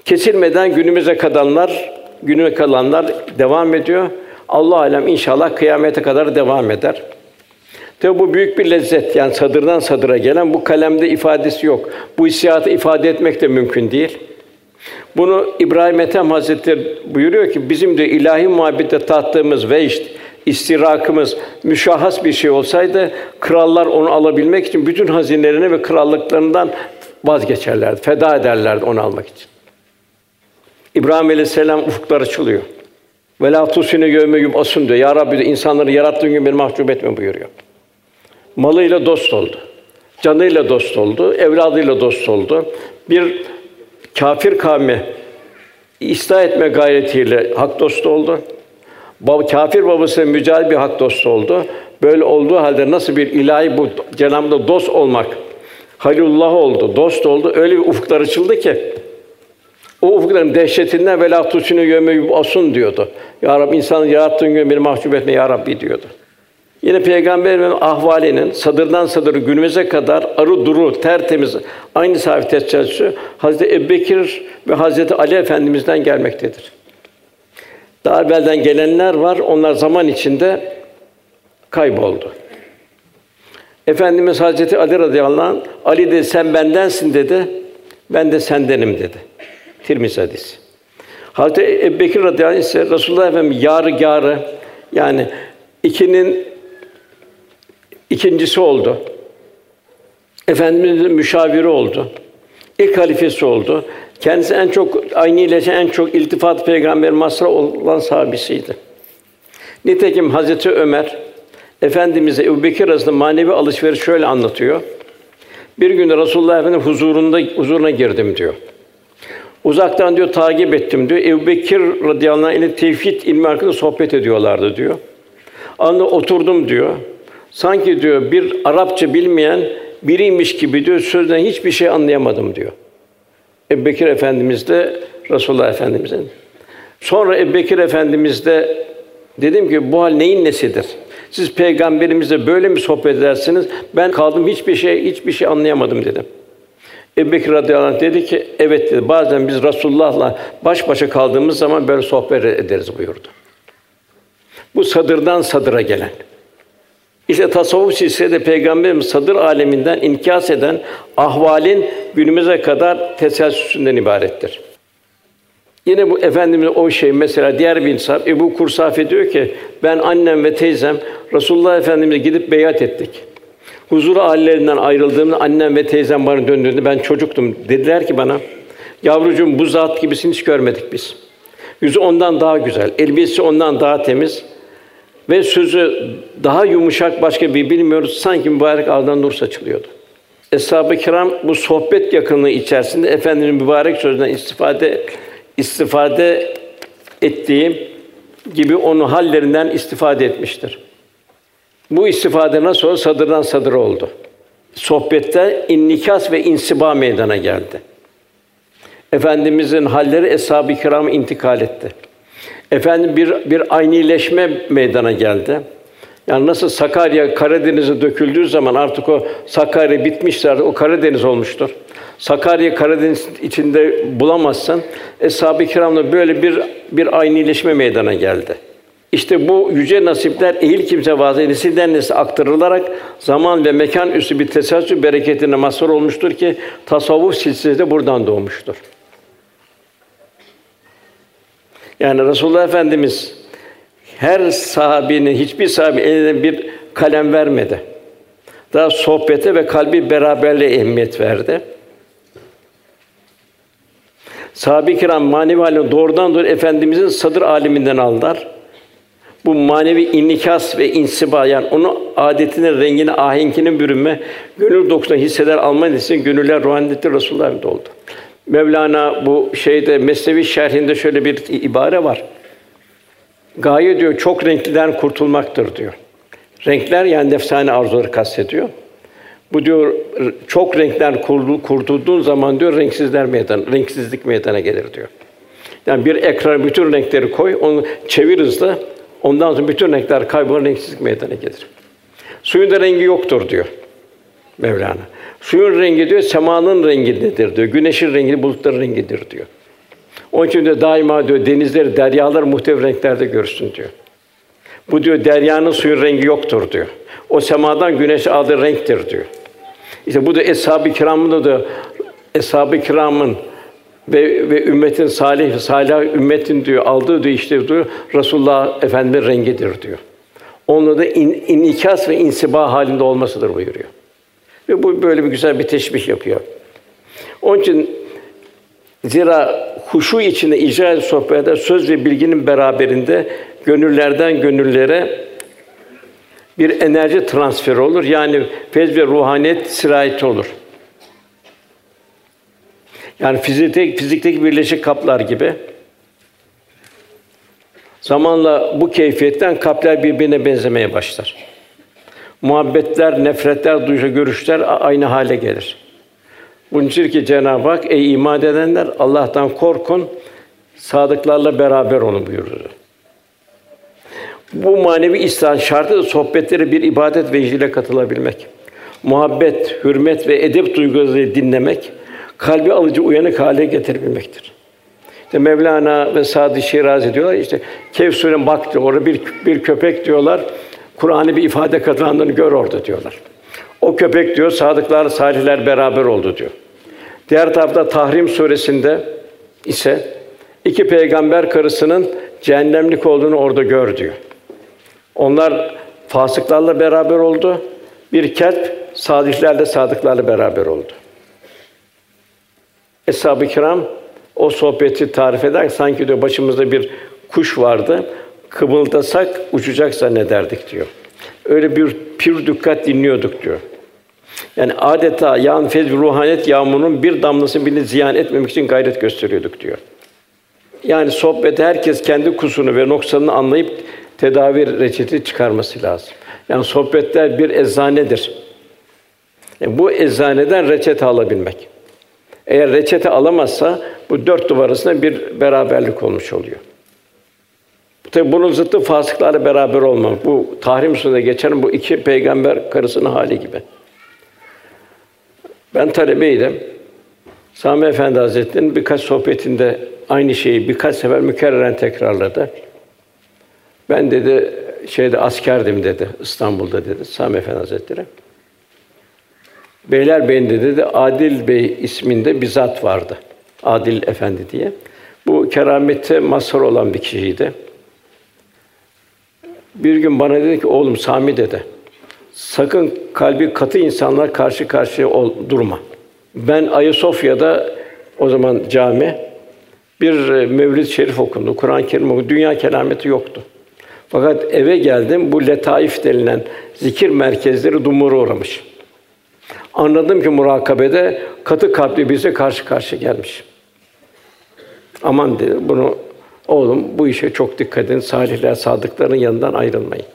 Kesilmeden günümüze kalanlar, günüme kalanlar devam ediyor. Allah alem inşallah kıyamete kadar devam eder. Tabi bu büyük bir lezzet. Yani sadırdan sadıra gelen bu kalemde ifadesi yok. Bu hissiyatı ifade etmek de mümkün değil. Bunu İbrahim Ethem Hazretleri buyuruyor ki bizim de ilahi muhabbete tattığımız ve işte istirakımız müşahhas bir şey olsaydı krallar onu alabilmek için bütün hazinelerini ve krallıklarından vazgeçerlerdi, feda ederlerdi onu almak için. İbrahim Aleyhisselam ufuklar açılıyor. Ve la tusine yevme yub'asun diyor. Ya Rabbi insanları yarattığın gün beni mahcup etme buyuruyor. Malıyla dost oldu. Canıyla dost oldu, evladıyla dost oldu. Bir kafir kavmi ıslah etme gayretiyle hak dostu oldu. Baba, kafir babası mücadele bir hak dostu oldu. Böyle olduğu halde nasıl bir ilahi bu Cenab-ı dost olmak Halilullah oldu, dost oldu. Öyle bir ufuklar açıldı ki o ufukların dehşetinden ve la tusinu yöme asun diyordu. Ya Rabbi insanı yarattığın gün beni mahcup etme ya Rabbi diyordu. Yine Peygamberimizin ahvalinin sadırdan sadıra günümüze kadar arı duru, tertemiz, aynı sahibi tescilsi Hazreti Ebubekir ve Hazreti Ali Efendimizden gelmektedir. Daha evvelden gelenler var, onlar zaman içinde kayboldu. Efendimiz Hazreti Ali radıyallahu anh, Ali dedi sen bendensin dedi, ben de sendenim dedi. Tirmizi hadisi. Hazreti Ebubekir radıyallahu anh ise Resulullah Efendimiz yarı yani ikinin ikincisi oldu. Efendimizin müşaviri oldu. İlk halifesi oldu. Kendisi en çok aynı ile en çok iltifat peygamber masra olan sahabesiydi. Nitekim Hazreti Ömer Efendimize Ebu Bekir arasında manevi alışveriş şöyle anlatıyor. Bir gün Resulullah Efendimiz huzurunda huzuruna girdim diyor. Uzaktan diyor takip ettim diyor. Ebu Bekir radıyallahu anh ile tevhid ilmi hakkında sohbet ediyorlardı diyor. Anda oturdum diyor. Sanki diyor bir Arapça bilmeyen biriymiş gibi diyor sözden hiçbir şey anlayamadım diyor. Ebu Bekir Efendimiz de Resulullah Efendimiz'in. Sonra Ebu Bekir Efendimiz de dedim ki bu hal neyin nesidir? Siz peygamberimizle böyle mi sohbet edersiniz? Ben kaldım hiçbir şey hiçbir şey anlayamadım dedim. Ebu Bekir radıyallahu anh dedi ki, evet dedi, bazen biz Resulullah'la baş başa kaldığımız zaman böyle sohbet ederiz buyurdu. Bu sadırdan sadıra gelen. İşte tasavvuf silsilede Peygamberimiz sadır aleminden inkas eden ahvalin günümüze kadar teselsüsünden ibarettir. Yine bu efendimiz o şey mesela diğer bir insan Ebu Kursafe diyor ki ben annem ve teyzem Resulullah Efendimiz'e gidip beyat ettik. Huzuru hallerinden ayrıldığımda annem ve teyzem bana döndüğünde ben çocuktum. Dediler ki bana yavrucuğum bu zat gibisini hiç görmedik biz. Yüzü ondan daha güzel, elbisesi ondan daha temiz ve sözü daha yumuşak başka bir bilmiyoruz. Sanki mübarek ağzından nur saçılıyordu. Eshab-ı Kiram bu sohbet yakınlığı içerisinde efendinin mübarek sözünden istifade istifade ettiği gibi onu hallerinden istifade etmiştir. Bu istifade nasıl oldu? Sadırdan sadır oldu. Sohbette innikas ve insiba meydana geldi. Efendimizin halleri eshab-ı kiram intikal etti. Efendim bir bir aynileşme meydana geldi. Yani nasıl Sakarya Karadeniz'e döküldüğü zaman artık o Sakarya bitmişler, o Karadeniz olmuştur. Sakarya Karadeniz içinde bulamazsan eshab-ı kiramla böyle bir bir aynileşme meydana geldi. İşte bu yüce nasipler ehil kimse vaazı nesilden nesile aktarılarak zaman ve mekan üstü bir tesadüf bereketine mazhar olmuştur ki tasavvuf silsilesi buradan doğmuştur. Yani Resulullah Efendimiz her sahabinin hiçbir sahabe eline bir kalem vermedi. Daha sohbete ve kalbi beraberliğe ehemmiyet verdi. Sahabe-i kiram manevi halini doğrudan doğru efendimizin sadır aliminden aldılar. Bu manevi inikas ve insiba yani onu adetine, rengine, ahenkine bürünme, gönül dokusuna hisseder alma için gönüller ruhaniyeti Resulullah oldu. Mevlana bu şeyde Mesnevi şerhinde şöyle bir ibare var. Gaye diyor çok renkliden kurtulmaktır diyor. Renkler yani nefsane arzuları kastediyor. Bu diyor çok renkler kurtulduğun zaman diyor renksizler meydan, renksizlik meydana gelir diyor. Yani bir ekran bütün renkleri koy, onu çevir hızlı. Ondan sonra bütün renkler kaybolur, renksizlik meydana gelir. Suyun da rengi yoktur diyor Mevlana. Suyun rengi diyor semanın rengindedir diyor. Güneşin rengi bulutların rengidir diyor. Onun için de daima diyor denizleri, deryalar muhtelif renklerde görsün diyor. Bu diyor deryanın suyun rengi yoktur diyor. O semadan güneş aldığı renktir diyor. İşte bu da eshab-ı kiramın da eshab-ı kiramın ve, ve ümmetin salih salih ümmetin diyor aldığı diyor işte diyor Resulullah Efendimiz rengidir diyor. Onunla da in, inikas ve insiba halinde olmasıdır buyuruyor. Ve bu böyle bir güzel bir teşbih yapıyor. Onun için Zira huşu içinde icra edilen sohbette söz ve bilginin beraberinde gönüllerden gönüllere bir enerji transferi olur. Yani fez ve ruhaniyet sirayeti olur. Yani fizikteki, fizikteki birleşik kaplar gibi. Zamanla bu keyfiyetten kalpler birbirine benzemeye başlar. Muhabbetler, nefretler, duygu, görüşler aynı hale gelir. Bunun için ki Cenab-ı Hak ey iman edenler Allah'tan korkun, sadıklarla beraber olun buyurdu. Bu manevi İslam şartı da sohbetlere bir ibadet vecdiyle katılabilmek. Muhabbet, hürmet ve edep duyguları dinlemek, kalbi alıcı uyanık hale getirebilmektir. İşte Mevlana ve Sadi Şirazi diyorlar işte Kehf Sûre'nin baktı orada bir bir köpek diyorlar. Kur'an'ı bir ifade kazandığını gör orada diyorlar. O köpek diyor sadıklar salihler beraber oldu diyor. Diğer tarafta Tahrim suresinde ise iki peygamber karısının cehennemlik olduğunu orada gör diyor. Onlar fasıklarla beraber oldu. Bir kelp salihlerle sadıklarla beraber oldu. Eshab-ı Kiram o sohbeti tarif eder sanki diyor başımızda bir kuş vardı. Kımıldasak uçacak zannederdik diyor. Öyle bir pür dikkat dinliyorduk diyor. Yani adeta yağan fez ruhanet yağmurunun bir damlasını bile ziyan etmemek için gayret gösteriyorduk diyor. Yani sohbette herkes kendi kusurunu ve noksanını anlayıp tedavi reçeti çıkarması lazım. Yani sohbetler bir eczanedir. Yani bu eczaneden reçete alabilmek. Eğer reçete alamazsa bu dört duvar arasında bir beraberlik olmuş oluyor. Tabi bunun zıttı fasıklarla beraber olmak. Bu Tahrim Suresi'nde geçen bu iki peygamber karısının hali gibi. Ben talebeydim. Sami Efendi Hazretleri'nin birkaç sohbetinde aynı şeyi birkaç sefer mükerreren tekrarladı. Ben dedi şeyde askerdim dedi İstanbul'da dedi Sami Efendi Hazretleri. Beylerbeyi'nde dedi Adil Bey isminde bir zat vardı. Adil Efendi diye. Bu keramette mazhar olan bir kişiydi. Bir gün bana dedi ki oğlum Sami dedi. Sakın kalbi katı insanlar karşı karşıya ol, durma. Ben Ayasofya'da o zaman cami bir e, Mevlid-i Şerif okundu, Kur'an-ı Kerim okundu. Dünya kelameti yoktu. Fakat eve geldim, bu letaif denilen zikir merkezleri dumura uğramış. Anladım ki murakabede katı kalpli birisi karşı karşı gelmiş. Aman dedi, bunu oğlum bu işe çok dikkat edin, salihler, sadıkların yanından ayrılmayın.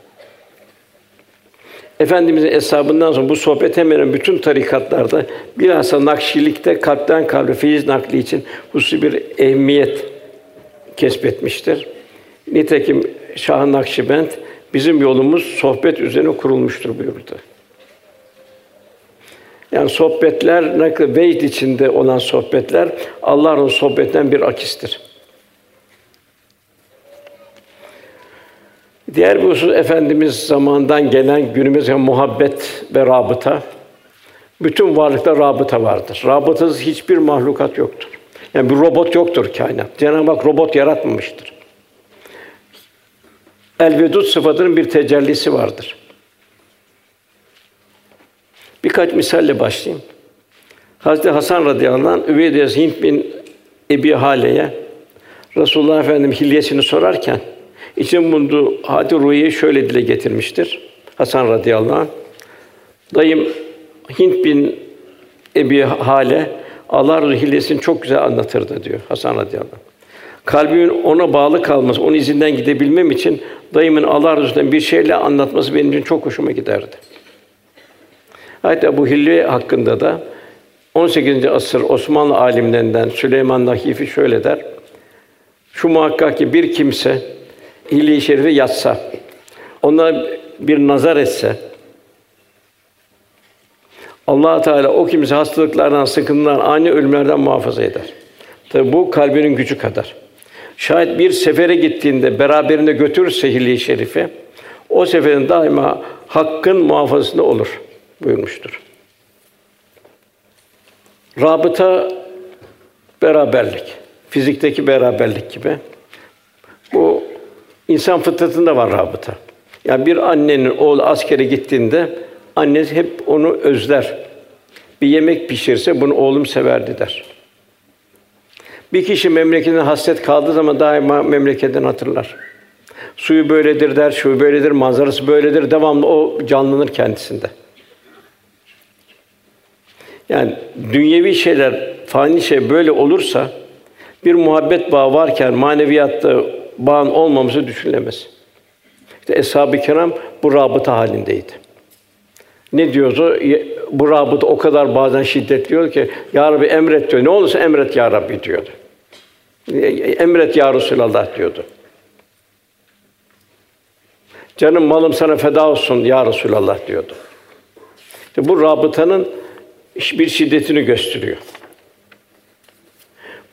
Efendimizin hesabından sonra bu sohbet hemen bütün tarikatlarda bilhassa Nakşilikte kalpten kalbe feyiz nakli için hususi bir ehemmiyet kesbetmiştir. Nitekim Şah Nakşibend bizim yolumuz sohbet üzerine kurulmuştur buyurdu. Yani sohbetler kadar veyd içinde olan sohbetler Allah'ın sohbetinden bir akistir. Diğer bir husus Efendimiz zamandan gelen günümüze muhabbet ve rabıta. Bütün varlıkta rabıta vardır. Rabıtasız hiçbir mahlukat yoktur. Yani bir robot yoktur kainat. Cenab-ı Hak robot yaratmamıştır. El-vedud sıfatının bir tecellisi vardır. Birkaç misalle başlayayım. Hazreti Hasan radıyallahu anh Üveydiyes Hint bin Ebi Hale'ye Resulullah Efendimiz hilyesini sorarken için bulunduğu hadi ruhiyi şöyle dile getirmiştir. Hasan radıyallahu anh. Dayım Hint bin Ebi Hale Allah hilyesini çok güzel anlatırdı diyor Hasan radıyallahu anh. Kalbimin ona bağlı kalması, onun izinden gidebilmem için dayımın Allah Resulü'nden bir şeyle anlatması benim için çok hoşuma giderdi. Hatta bu hilye hakkında da 18. asır Osmanlı alimlerinden Süleyman Nahifi şöyle der. Şu muhakkak ki bir kimse hilye-i şerife yatsa, ona bir nazar etse, Allah Teala o kimse hastalıklardan, sıkıntılardan, ani ölümlerden muhafaza eder. Tabi bu kalbinin gücü kadar. Şayet bir sefere gittiğinde beraberinde götürürse hilye-i şerife, o seferin daima hakkın muhafazasında olur buyurmuştur. Rabıta beraberlik, fizikteki beraberlik gibi. Bu insan fıtratında var rabıta. Yani bir annenin oğlu askere gittiğinde annesi hep onu özler. Bir yemek pişirse bunu oğlum severdi der. Bir kişi memleketine hasret kaldığı zaman daima memleketini hatırlar. Suyu böyledir der, şu böyledir, manzarası böyledir. Devamlı o canlanır kendisinde. Yani dünyevi şeyler, fani şey böyle olursa bir muhabbet bağı varken maneviyatta bağın olmaması düşünülemez. İşte eshab-ı kiram bu rabıta halindeydi. Ne diyordu? Bu rabıta o kadar bazen şiddetliyor ki ya Rabbi emret diyor. Ne olursa emret ya Rabbi diyordu. Emret ya Resulallah diyordu. Canım malım sana feda olsun ya Resulallah diyordu. İşte bu rabıtanın bir şiddetini gösteriyor.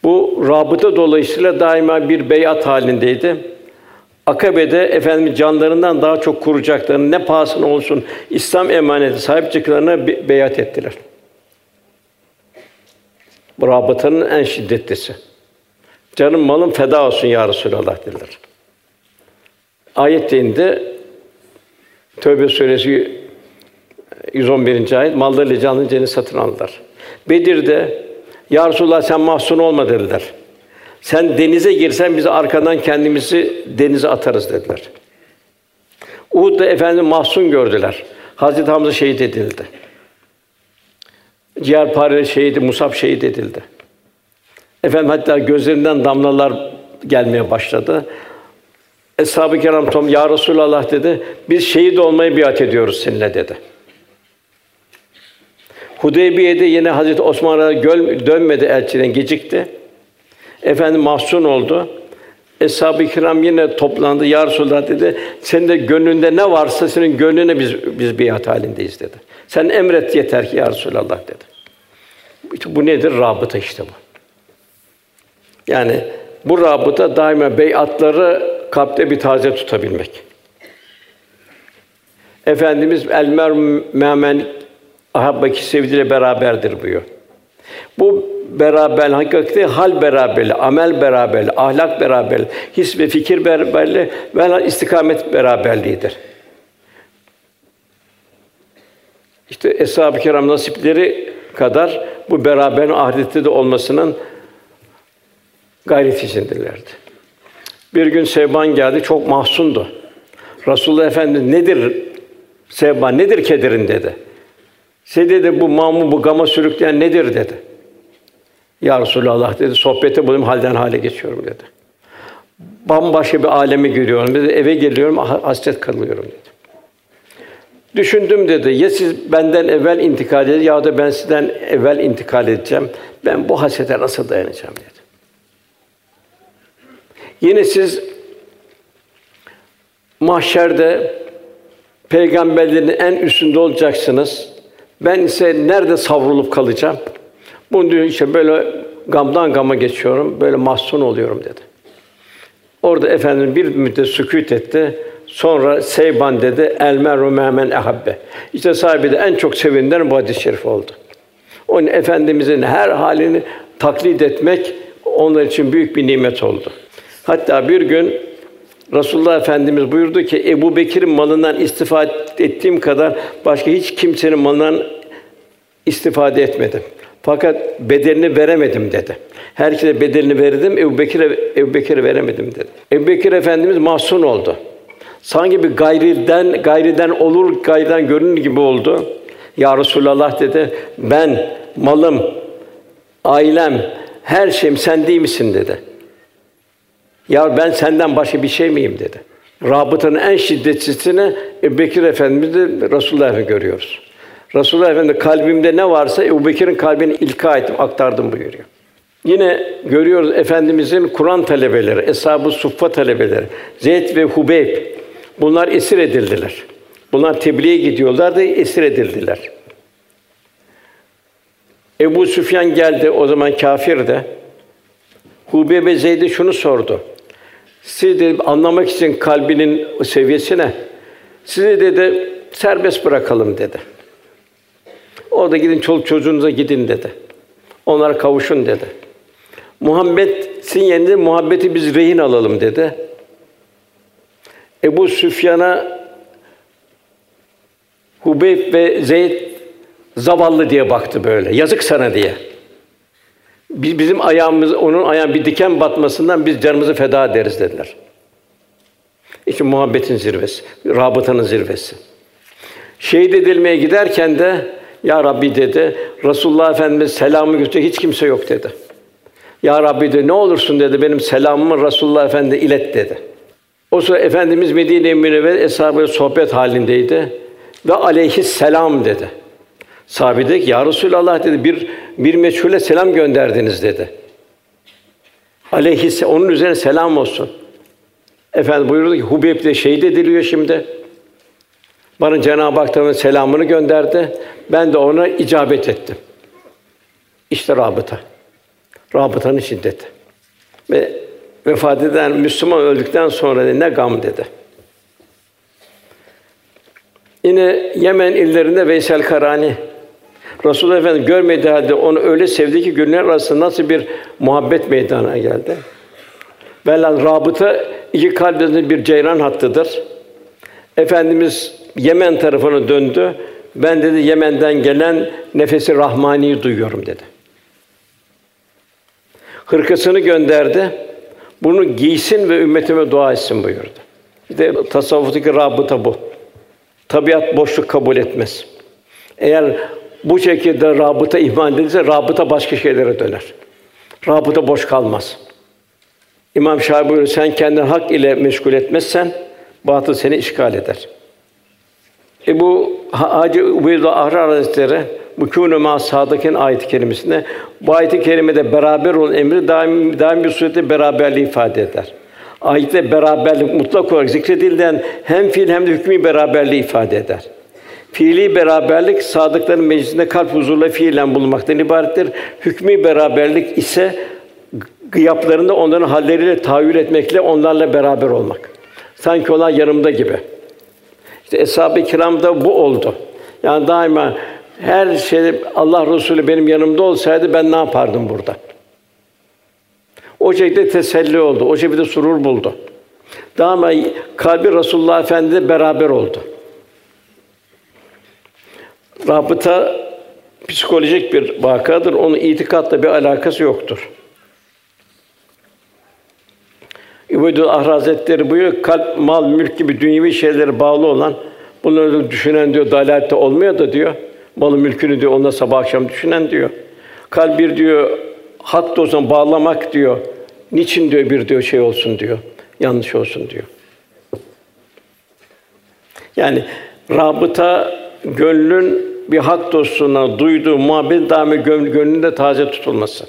Bu rabıta dolayısıyla daima bir beyat halindeydi. Akabe'de efendim canlarından daha çok koruyacaklarını ne pahasına olsun İslam emaneti sahip çıktıklarına be- beyat ettiler. Bu rabıtanın en şiddetlisi. Canım malım feda olsun ya Resulallah dediler. Ayet indi. Tövbe suresi 111. ayet mallarıyla canlı cennet satın aldılar. Bedir'de ya Resulallah sen mahzun olma dediler. Sen denize girsen biz arkadan kendimizi denize atarız dediler. Uhud'da efendim mahzun gördüler. Hazreti Hamza şehit edildi. Ciğerpare şehidi Musab şehit edildi. Efendim hatta gözlerinden damlalar gelmeye başladı. Eshab-ı Kiram tom ya Resulallah dedi. Biz şehit olmayı biat ediyoruz seninle dedi. Hudeybiye'de yine Hazreti Osman'a göl dönmedi elçiden gecikti. Efendim mahzun oldu. Eshab-ı Kiram yine toplandı. Ya Resulallah dedi. Senin de gönlünde ne varsa senin gönlüne biz biz biat halindeyiz dedi. Sen emret yeter ki ya Resulallah dedi. İşte bu nedir? Rabıta işte bu. Yani bu rabıta daima beyatları kalpte bir taze tutabilmek. Efendimiz el mer memen ahabbaki sevdiğiyle beraberdir buyuruyor. Bu beraber hakikati hal beraberli, amel beraberli, ahlak beraberli, his ve fikir beraberli ve istikamet beraberliğidir. İşte eshab-ı kiram nasipleri kadar bu beraberin ahirette de olmasının gayret içindirlerdi. Bir gün Sevban geldi, çok mahzundu. Resulullah Efendimiz nedir Sevban, nedir kederin dedi. Şey dedi, bu mamu, bu gama sürükleyen nedir dedi. Ya Resulallah dedi, sohbete bulayım, halden hale geçiyorum dedi. Bambaşka bir alemi görüyorum dedi, eve geliyorum, hasret kalıyorum dedi. Düşündüm dedi, ya siz benden evvel intikal edin ya da ben sizden evvel intikal edeceğim. Ben bu hasrete nasıl dayanacağım dedi. Yine siz mahşerde peygamberlerin en üstünde olacaksınız. Ben ise nerede savrulup kalacağım? Bunu diyor işte böyle gamdan gama geçiyorum, böyle mahzun oluyorum dedi. Orada efendim bir müddet sükût etti. Sonra Seyban dedi, el meru memen ehabbe. İşte sahibi de en çok sevinenler bu hadis-i şerif oldu. Onun efendimizin her halini taklit etmek onlar için büyük bir nimet oldu. Hatta bir gün Resulullah Efendimiz buyurdu ki Ebu Bekir'in malından istifade ettiğim kadar başka hiç kimsenin malından istifade etmedim. Fakat bedelini veremedim dedi. Herkese bedelini verdim, Ebu Bekir'e Ebu Bekir'e veremedim dedi. Ebu Bekir Efendimiz mahzun oldu. Sanki bir gayriden gayriden olur, gayriden görünür gibi oldu. Ya Resulallah dedi. Ben malım, ailem, her şeyim sen değil misin dedi. Ya ben senden başka bir şey miyim dedi. Rabıtanın en şiddetlisini Ebu Bekir Efendimiz'de Resulullah Efendimiz görüyoruz. Resulullah Efendimiz kalbimde ne varsa Ebu Bekir'in kalbine ilka ettim, aktardım buyuruyor. Yine görüyoruz Efendimizin Kur'an talebeleri, Eshab-ı Suffa talebeleri, Zeyd ve Hubeyb bunlar esir edildiler. Bunlar tebliğe gidiyorlar da esir edildiler. Ebu Süfyan geldi, o zaman kafir de. Hubeybe Zeyd'e şunu sordu. Siz dedi, anlamak için kalbinin seviyesine sizi dedi serbest bırakalım dedi. O da gidin çoluk çocuğunuza gidin dedi. Onlara kavuşun dedi. Muhammed'in yerine muhabbeti biz rehin alalım dedi. Ebu Süfyan'a Hubeyb ve Zeyd zavallı diye baktı böyle. Yazık sana diye. Biz bizim ayağımız onun ayağın bir diken batmasından biz canımızı feda ederiz dediler. İşte muhabbetin zirvesi, rabıtanın zirvesi. Şehit edilmeye giderken de ya Rabbi dedi, Resulullah Efendimiz selamı götürecek hiç kimse yok dedi. Ya Rabbi de ne olursun dedi, benim selamımı Resulullah Efendi ilet dedi. O sıra Efendimiz Medine-i Münevver sohbet halindeydi ve aleyhisselam dedi. Sahabe dedi ki, ya Resulallah dedi, bir, bir meçhule selam gönderdiniz dedi. Aleyhisse, onun üzerine selam olsun. Efendim buyurdu ki, Hubeyb de şehit ediliyor şimdi. Bana Cenab-ı Hak'tan selamını gönderdi. Ben de ona icabet ettim. İşte rabıta. Rabıtanın şiddeti. Ve vefat eden Müslüman öldükten sonra ne gam dedi. Yine Yemen illerinde Veysel Karani Resulullah Efendimiz görmediği halde onu öyle sevdi ki günler arasında nasıl bir muhabbet meydana geldi. Velhâsıl rabıta iki kalbimizin bir ceyran hattıdır. Efendimiz Yemen tarafına döndü. Ben dedi Yemen'den gelen nefesi rahmani duyuyorum dedi. Hırkasını gönderdi. Bunu giysin ve ümmetime dua etsin buyurdu. İşte tasavvuftaki rabıta bu. Tabiat boşluk kabul etmez. Eğer bu şekilde rabıta ihmal edilirse rabıta başka şeylere döner. Rabıta boş kalmaz. İmam Şafii buyuruyor, sen kendini hak ile meşgul etmezsen batıl seni işgal eder. E bu Hacı Ubeydullah Ahrar Hazretleri bu kûne ma sadıkın ayet-i kerimesinde bu ayet-i kerimede beraber olan emri daim daim bir surette beraberliği ifade eder. Ayette beraberlik mutlak olarak zikredildiğinden hem fiil hem de hükmü beraberliği ifade eder. Fiili beraberlik sadıkların meclisinde kalp huzurla fiilen bulunmaktan ibarettir. Hükmü beraberlik ise gıyaplarında onların halleriyle tahayyül etmekle onlarla beraber olmak. Sanki onlar yanımda gibi. İşte eshab-ı kiramda bu oldu. Yani daima her şey Allah Resulü benim yanımda olsaydı ben ne yapardım burada? O şekilde teselli oldu. O şekilde surur buldu. Daima kalbi Resulullah Efendimiz'le beraber oldu. Rabıta psikolojik bir vakadır. Onun itikatla bir alakası yoktur. İbadü Ahra Hazretleri buyuruyor, kalp, mal, mülk gibi dünyevi şeylere bağlı olan, bunları düşünen diyor, dalalette olmuyor da diyor, malı mülkünü diyor, onunla sabah akşam düşünen diyor. Kalp bir diyor, hak dozuna bağlamak diyor, niçin diyor bir diyor şey olsun diyor, yanlış olsun diyor. Yani rabıta gönlün bir hak dostluğuna duyduğu muhabbet daimi gönlünde taze tutulması.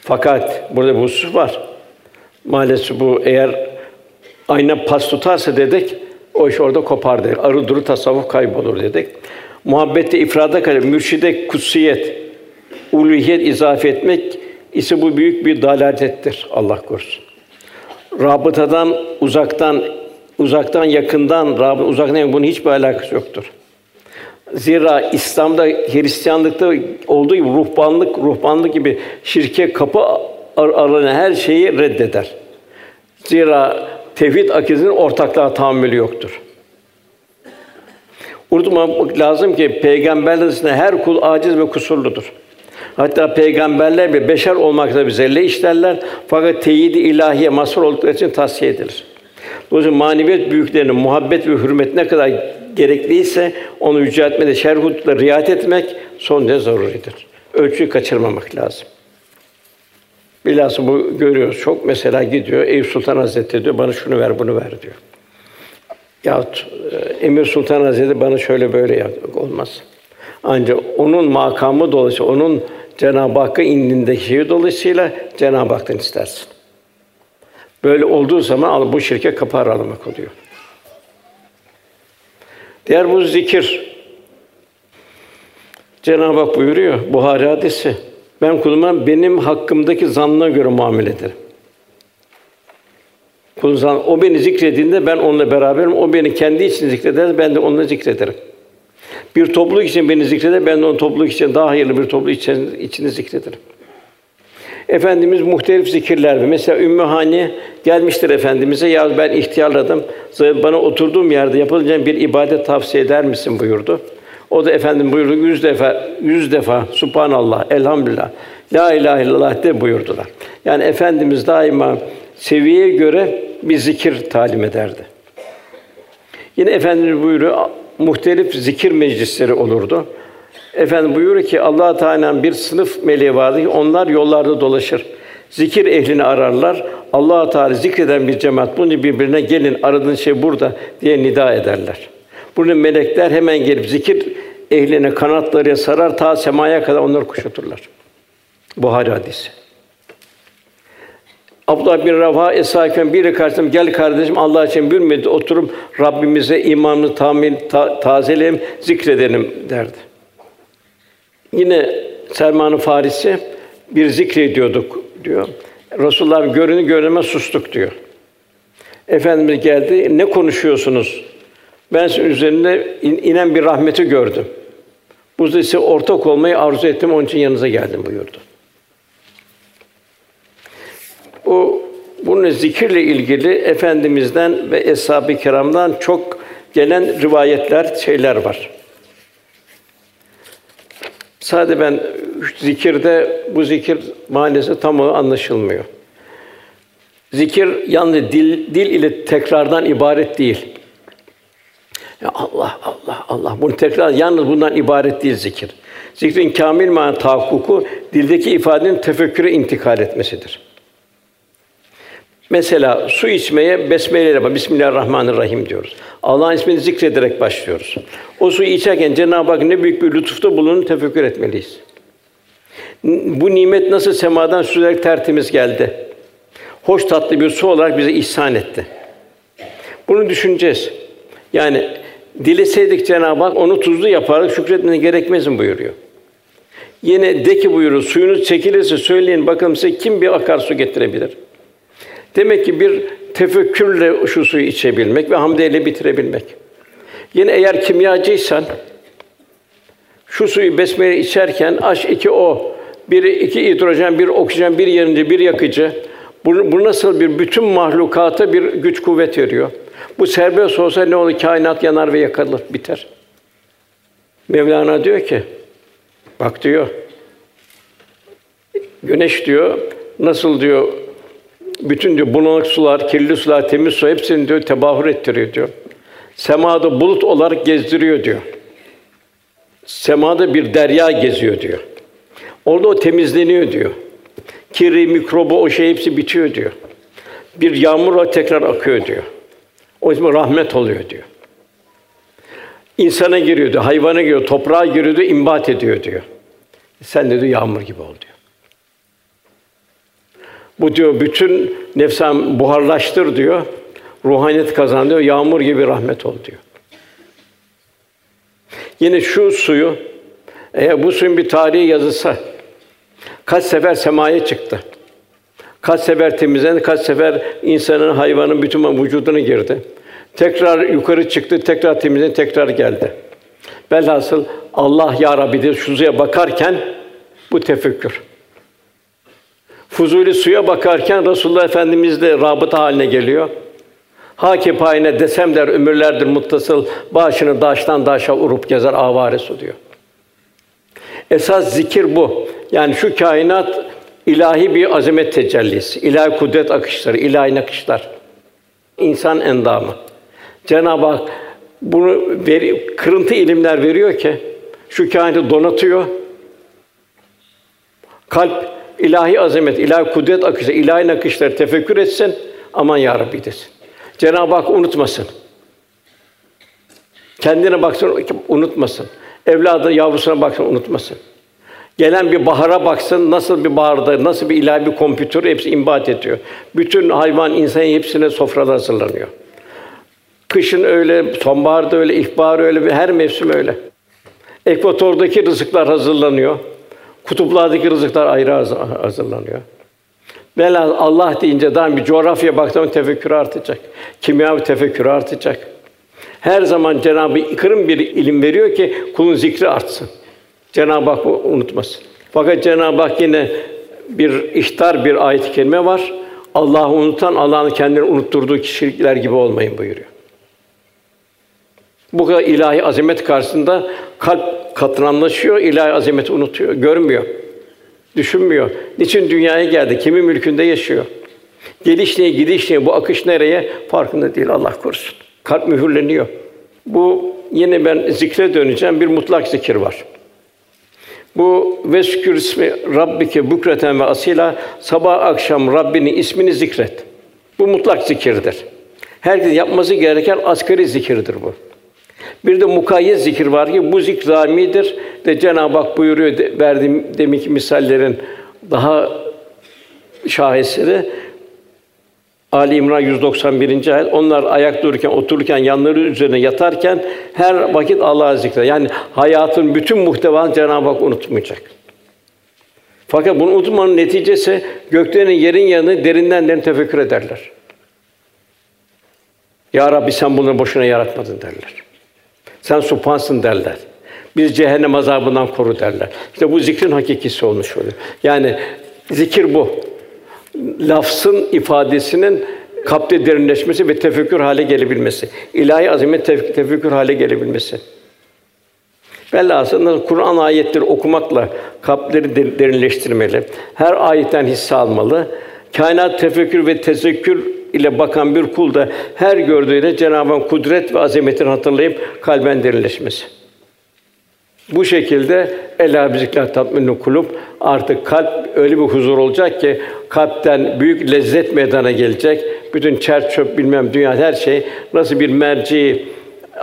Fakat burada bir husus var. Maalesef bu eğer ayna pas tutarsa dedik, o iş orada kopar dedik. Arı duru tasavvuf kaybolur dedik. Muhabbette ifrada kalır, mürşide kutsiyet, uluhiyet izafe etmek ise bu büyük bir dalalettir Allah korusun. Rabıtadan uzaktan uzaktan yakından rabı uzaktan bunun hiçbir alakası yoktur. Zira İslam'da Hristiyanlıkta olduğu gibi ruhbanlık ruhbanlık gibi şirke kapı aranan her şeyi reddeder. Zira tevhid akidesinin ortaklığa tahammülü yoktur. Unutmamak lazım ki peygamberler arasında her kul aciz ve kusurludur. Hatta peygamberler bir beşer olmakla bize işlerler fakat teyidi ilahiye mazhar oldukları için tavsiye edilir. Dolayısıyla maneviyat büyüklerinin muhabbet ve hürmet ne kadar gerekliyse onu yüceltmede şerhutla riayet etmek son derece zaruridir. Ölçüyü kaçırmamak lazım. Bilhassa bu görüyoruz. Çok mesela gidiyor Eyüp Sultan Hazretleri diyor bana şunu ver, bunu ver diyor. Yahut e, Emir Sultan Hazretleri bana şöyle böyle yap. Olmaz. Ancak onun makamı dolayısıyla, onun Cenab-ı Hakk'a indindeki şeyi dolayısıyla Cenab-ı Hak'tan istersin. Böyle olduğu zaman bu şirke kapı aralamak oluyor. Diğer bu zikir. Cenab-ı Hak buyuruyor Buhari hadisi. Ben kuluma benim hakkımdaki zannına göre muamele ederim. Kulun zan, o beni zikrediğinde ben onunla beraberim. O beni kendi için zikreder, ben de onunla zikrederim. Bir topluluk için beni zikreder, ben de onun topluluk için daha hayırlı bir topluluk için içinde zikrederim. Efendimiz muhtelif zikirler ve mesela Ümmü Hani gelmiştir efendimize ya ben ihtiyarladım. Bana oturduğum yerde yapılacak bir ibadet tavsiye eder misin buyurdu. O da efendim buyurdu yüz defa, yüz defa Subhanallah, Elhamdülillah, La ilahe illallah de buyurdular. Yani Efendimiz daima seviyeye göre bir zikir talim ederdi. Yine Efendimiz buyuruyor, muhtelif zikir meclisleri olurdu. Efendim buyuruyor ki Allah Teala'nın bir sınıf meleği vardı ki onlar yollarda dolaşır. Zikir ehlini ararlar. Allah Teala zikreden bir cemaat bunu birbirine gelin aradığın şey burada diye nida ederler. Bunun melekler hemen gelip zikir ehline kanatlarıyla sarar ta semaya kadar onları kuşatırlar. Buhari hadisi. Abdullah bin Rafa esaken bir kardeşim gel kardeşim Allah için bir müddet oturup Rabbimize imanını tamir ta, tazeleyelim, zikredelim derdi. Yine Selman-ı Farisi bir zikrediyorduk diyor. Resulullah görünü görünmez sustuk diyor. Efendimiz geldi. Ne konuşuyorsunuz? Ben sizin üzerinde inen bir rahmeti gördüm. Bu size ortak olmayı arzu ettim. Onun için yanınıza geldim buyurdu. Bu bunun zikirle ilgili efendimizden ve eshab-ı kiramdan çok gelen rivayetler, şeyler var. Sadece ben zikirde bu zikir manası tam anlaşılmıyor. Zikir yalnız dil dil ile tekrardan ibaret değil. Ya Allah Allah Allah bunu tekrar yalnız bundan ibaret değil zikir. Zikrin kamil mana tahakkuku dildeki ifadenin tefekküre intikal etmesidir. Mesela su içmeye besmele ile Bismillahirrahmanirrahim diyoruz. Allah'ın ismini zikrederek başlıyoruz. O suyu içerken Cenab-ı Hak ne büyük bir lütufta bulunduğunu tefekkür etmeliyiz. Bu nimet nasıl semadan süzerek tertemiz geldi. Hoş tatlı bir su olarak bize ihsan etti. Bunu düşüneceğiz. Yani dileseydik Cenab-ı Hak onu tuzlu yaparak şükretmeniz gerekmez mi buyuruyor. Yine de ki buyuruyor, suyunuz çekilirse söyleyin bakalım size kim bir akarsu getirebilir? Demek ki bir tefekkürle şu suyu içebilmek ve hamdeyle bitirebilmek. Yine eğer kimyacıysan şu suyu besmele içerken H 2 O bir iki hidrojen, bir oksijen, bir yanıcı, bir yakıcı. Bu, bu nasıl bir bütün mahlukata bir güç kuvvet veriyor. Bu serbest olsa ne olur? Kainat yanar ve yakılır, biter. Mevlana diyor ki, bak diyor, güneş diyor, nasıl diyor, bütün diyor bulanık sular, kirli sular, temiz su hepsini diyor tebahür ettiriyor diyor. Semada bulut olarak gezdiriyor diyor. Semada bir derya geziyor diyor. Orada o temizleniyor diyor. Kiri, mikrobu, o şey hepsi bitiyor diyor. Bir yağmur tekrar akıyor diyor. O zaman rahmet oluyor diyor. İnsana giriyor diyor, hayvana giriyor, toprağa giriyor diyor, imbat ediyor diyor. Sen de diyor yağmur gibi ol diyor. Bu diyor bütün nefsan buharlaştır diyor. Ruhaniyet kazan diyor. Yağmur gibi rahmet ol diyor. Yine şu suyu eğer bu suyun bir tarihi yazılsa kaç sefer semaya çıktı. Kaç sefer temizlendi, kaç sefer insanın, hayvanın bütün vücuduna girdi. Tekrar yukarı çıktı, tekrar temizlendi, tekrar geldi. Velhasıl Allah ya Rabbi diye şu bakarken bu tefekkür. Fuzuli suya bakarken Resulullah Efendimiz de rabıta haline geliyor. Haki payine desem der ömürlerdir muttasıl başını daştan daşa urup gezer avare su diyor. Esas zikir bu. Yani şu kainat ilahi bir azamet tecellisi, ilahi kudret akışları, ilahi nakışlar. İnsan endamı. Cenab-ı Hak bunu veri, kırıntı ilimler veriyor ki şu kainatı donatıyor. Kalp ilahi azamet, ilahi kudret akışı, ilahi nakışları tefekkür etsin. Aman ya Rabbi desin. Cenab-ı Hak unutmasın. Kendine baksın, unutmasın. Evladı yavrusuna baksın, unutmasın. Gelen bir bahara baksın, nasıl bir baharda, nasıl bir ilahi bir kompütür hepsi imbat ediyor. Bütün hayvan, insan hepsine sofralar hazırlanıyor. Kışın öyle, sonbaharda öyle, ilkbahar öyle, her mevsim öyle. Ekvatordaki rızıklar hazırlanıyor. Kutuplardaki rızıklar ayrı hazırlanıyor. Velhâsıl Allah deyince daha bir coğrafya baktığın tefekkür artacak. Kimya bir tefekkür artacak. Her zaman Cenab-ı Kırım bir ilim veriyor ki kulun zikri artsın. Cenab-ı Hak unutmasın. Fakat Cenab-ı Hak yine bir ihtar bir ayet-i kerime var. Allah'ı unutan Allah'ın kendini unutturduğu kişilikler gibi olmayın buyuruyor. Bu kadar ilahi azamet karşısında kalp katranlaşıyor, ilahi azameti unutuyor, görmüyor, düşünmüyor. Niçin dünyaya geldi? Kimin mülkünde yaşıyor? Geliş neye, gidiş neye, bu akış nereye? Farkında değil Allah korusun. Kalp mühürleniyor. Bu yine ben zikre döneceğim. Bir mutlak zikir var. Bu veskür ismi Rabbike bükreten ve asila sabah akşam Rabbini ismini zikret. Bu mutlak zikirdir. Herkes yapması gereken asgari zikirdir bu. Bir de mukayyet zikir var ki bu zikr zamidir. De Cenab-ı Hak buyuruyor de, verdiğim deminki misallerin daha şaheseri Ali İmran 191. ayet. Onlar ayak dururken, otururken, yanları üzerine yatarken her vakit Allah'ı zikre. Yani hayatın bütün muhtevasını Cenab-ı Hak unutmayacak. Fakat bunu unutmanın neticesi göklerin yerin yanını derinden derin tefekkür ederler. Ya Rabbi sen bunları boşuna yaratmadın derler. Sen supansın derler. Biz cehennem azabından koru derler. İşte bu zikrin hakikisi olmuş oluyor. Yani zikir bu. Lafzın ifadesinin kalpte derinleşmesi ve tefekkür hale gelebilmesi. İlahi azamet tef- tefekkür hale gelebilmesi. Velhasıl Kur'an ayetleri okumakla kalpleri derinleştirmeli. Her ayetten hisse almalı. Kainat tefekkür ve tezekkür ile bakan bir kul da her gördüğünde Cenab-ı Hak kudret ve azametini hatırlayıp kalben derinleşmesi. Bu şekilde ela bizikler tatminü kulüp artık kalp öyle bir huzur olacak ki kalpten büyük lezzet meydana gelecek. Bütün çer çöp bilmem dünya her şey nasıl bir merci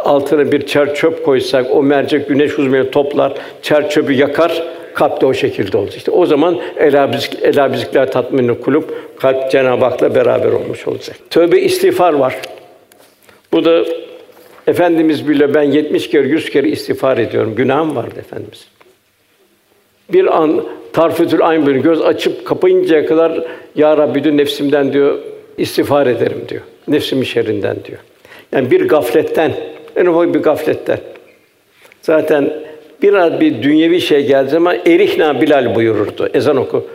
altına bir çer çöp koysak o mercek güneş huzmeni toplar, çer çöpü yakar. Kalp de o şekilde olacak. İşte o zaman ela bizik, ela bizikler tatminü kulüp kalp Cenab-ı Hak'la beraber olmuş olacak. Tövbe istiğfar var. Bu da Efendimiz bile ben 70 kere 100 kere istiğfar ediyorum. Günahım vardı efendimiz. Bir an tarfetül ayn böyle göz açıp kapayıncaya kadar ya Rabbi diyor nefsimden diyor istiğfar ederim diyor. Nefsimin şerrinden diyor. Yani bir gafletten, en ufak bir gafletten. Zaten biraz bir dünyevi şey geldiği zaman erihna Bilal buyururdu. Ezan oku.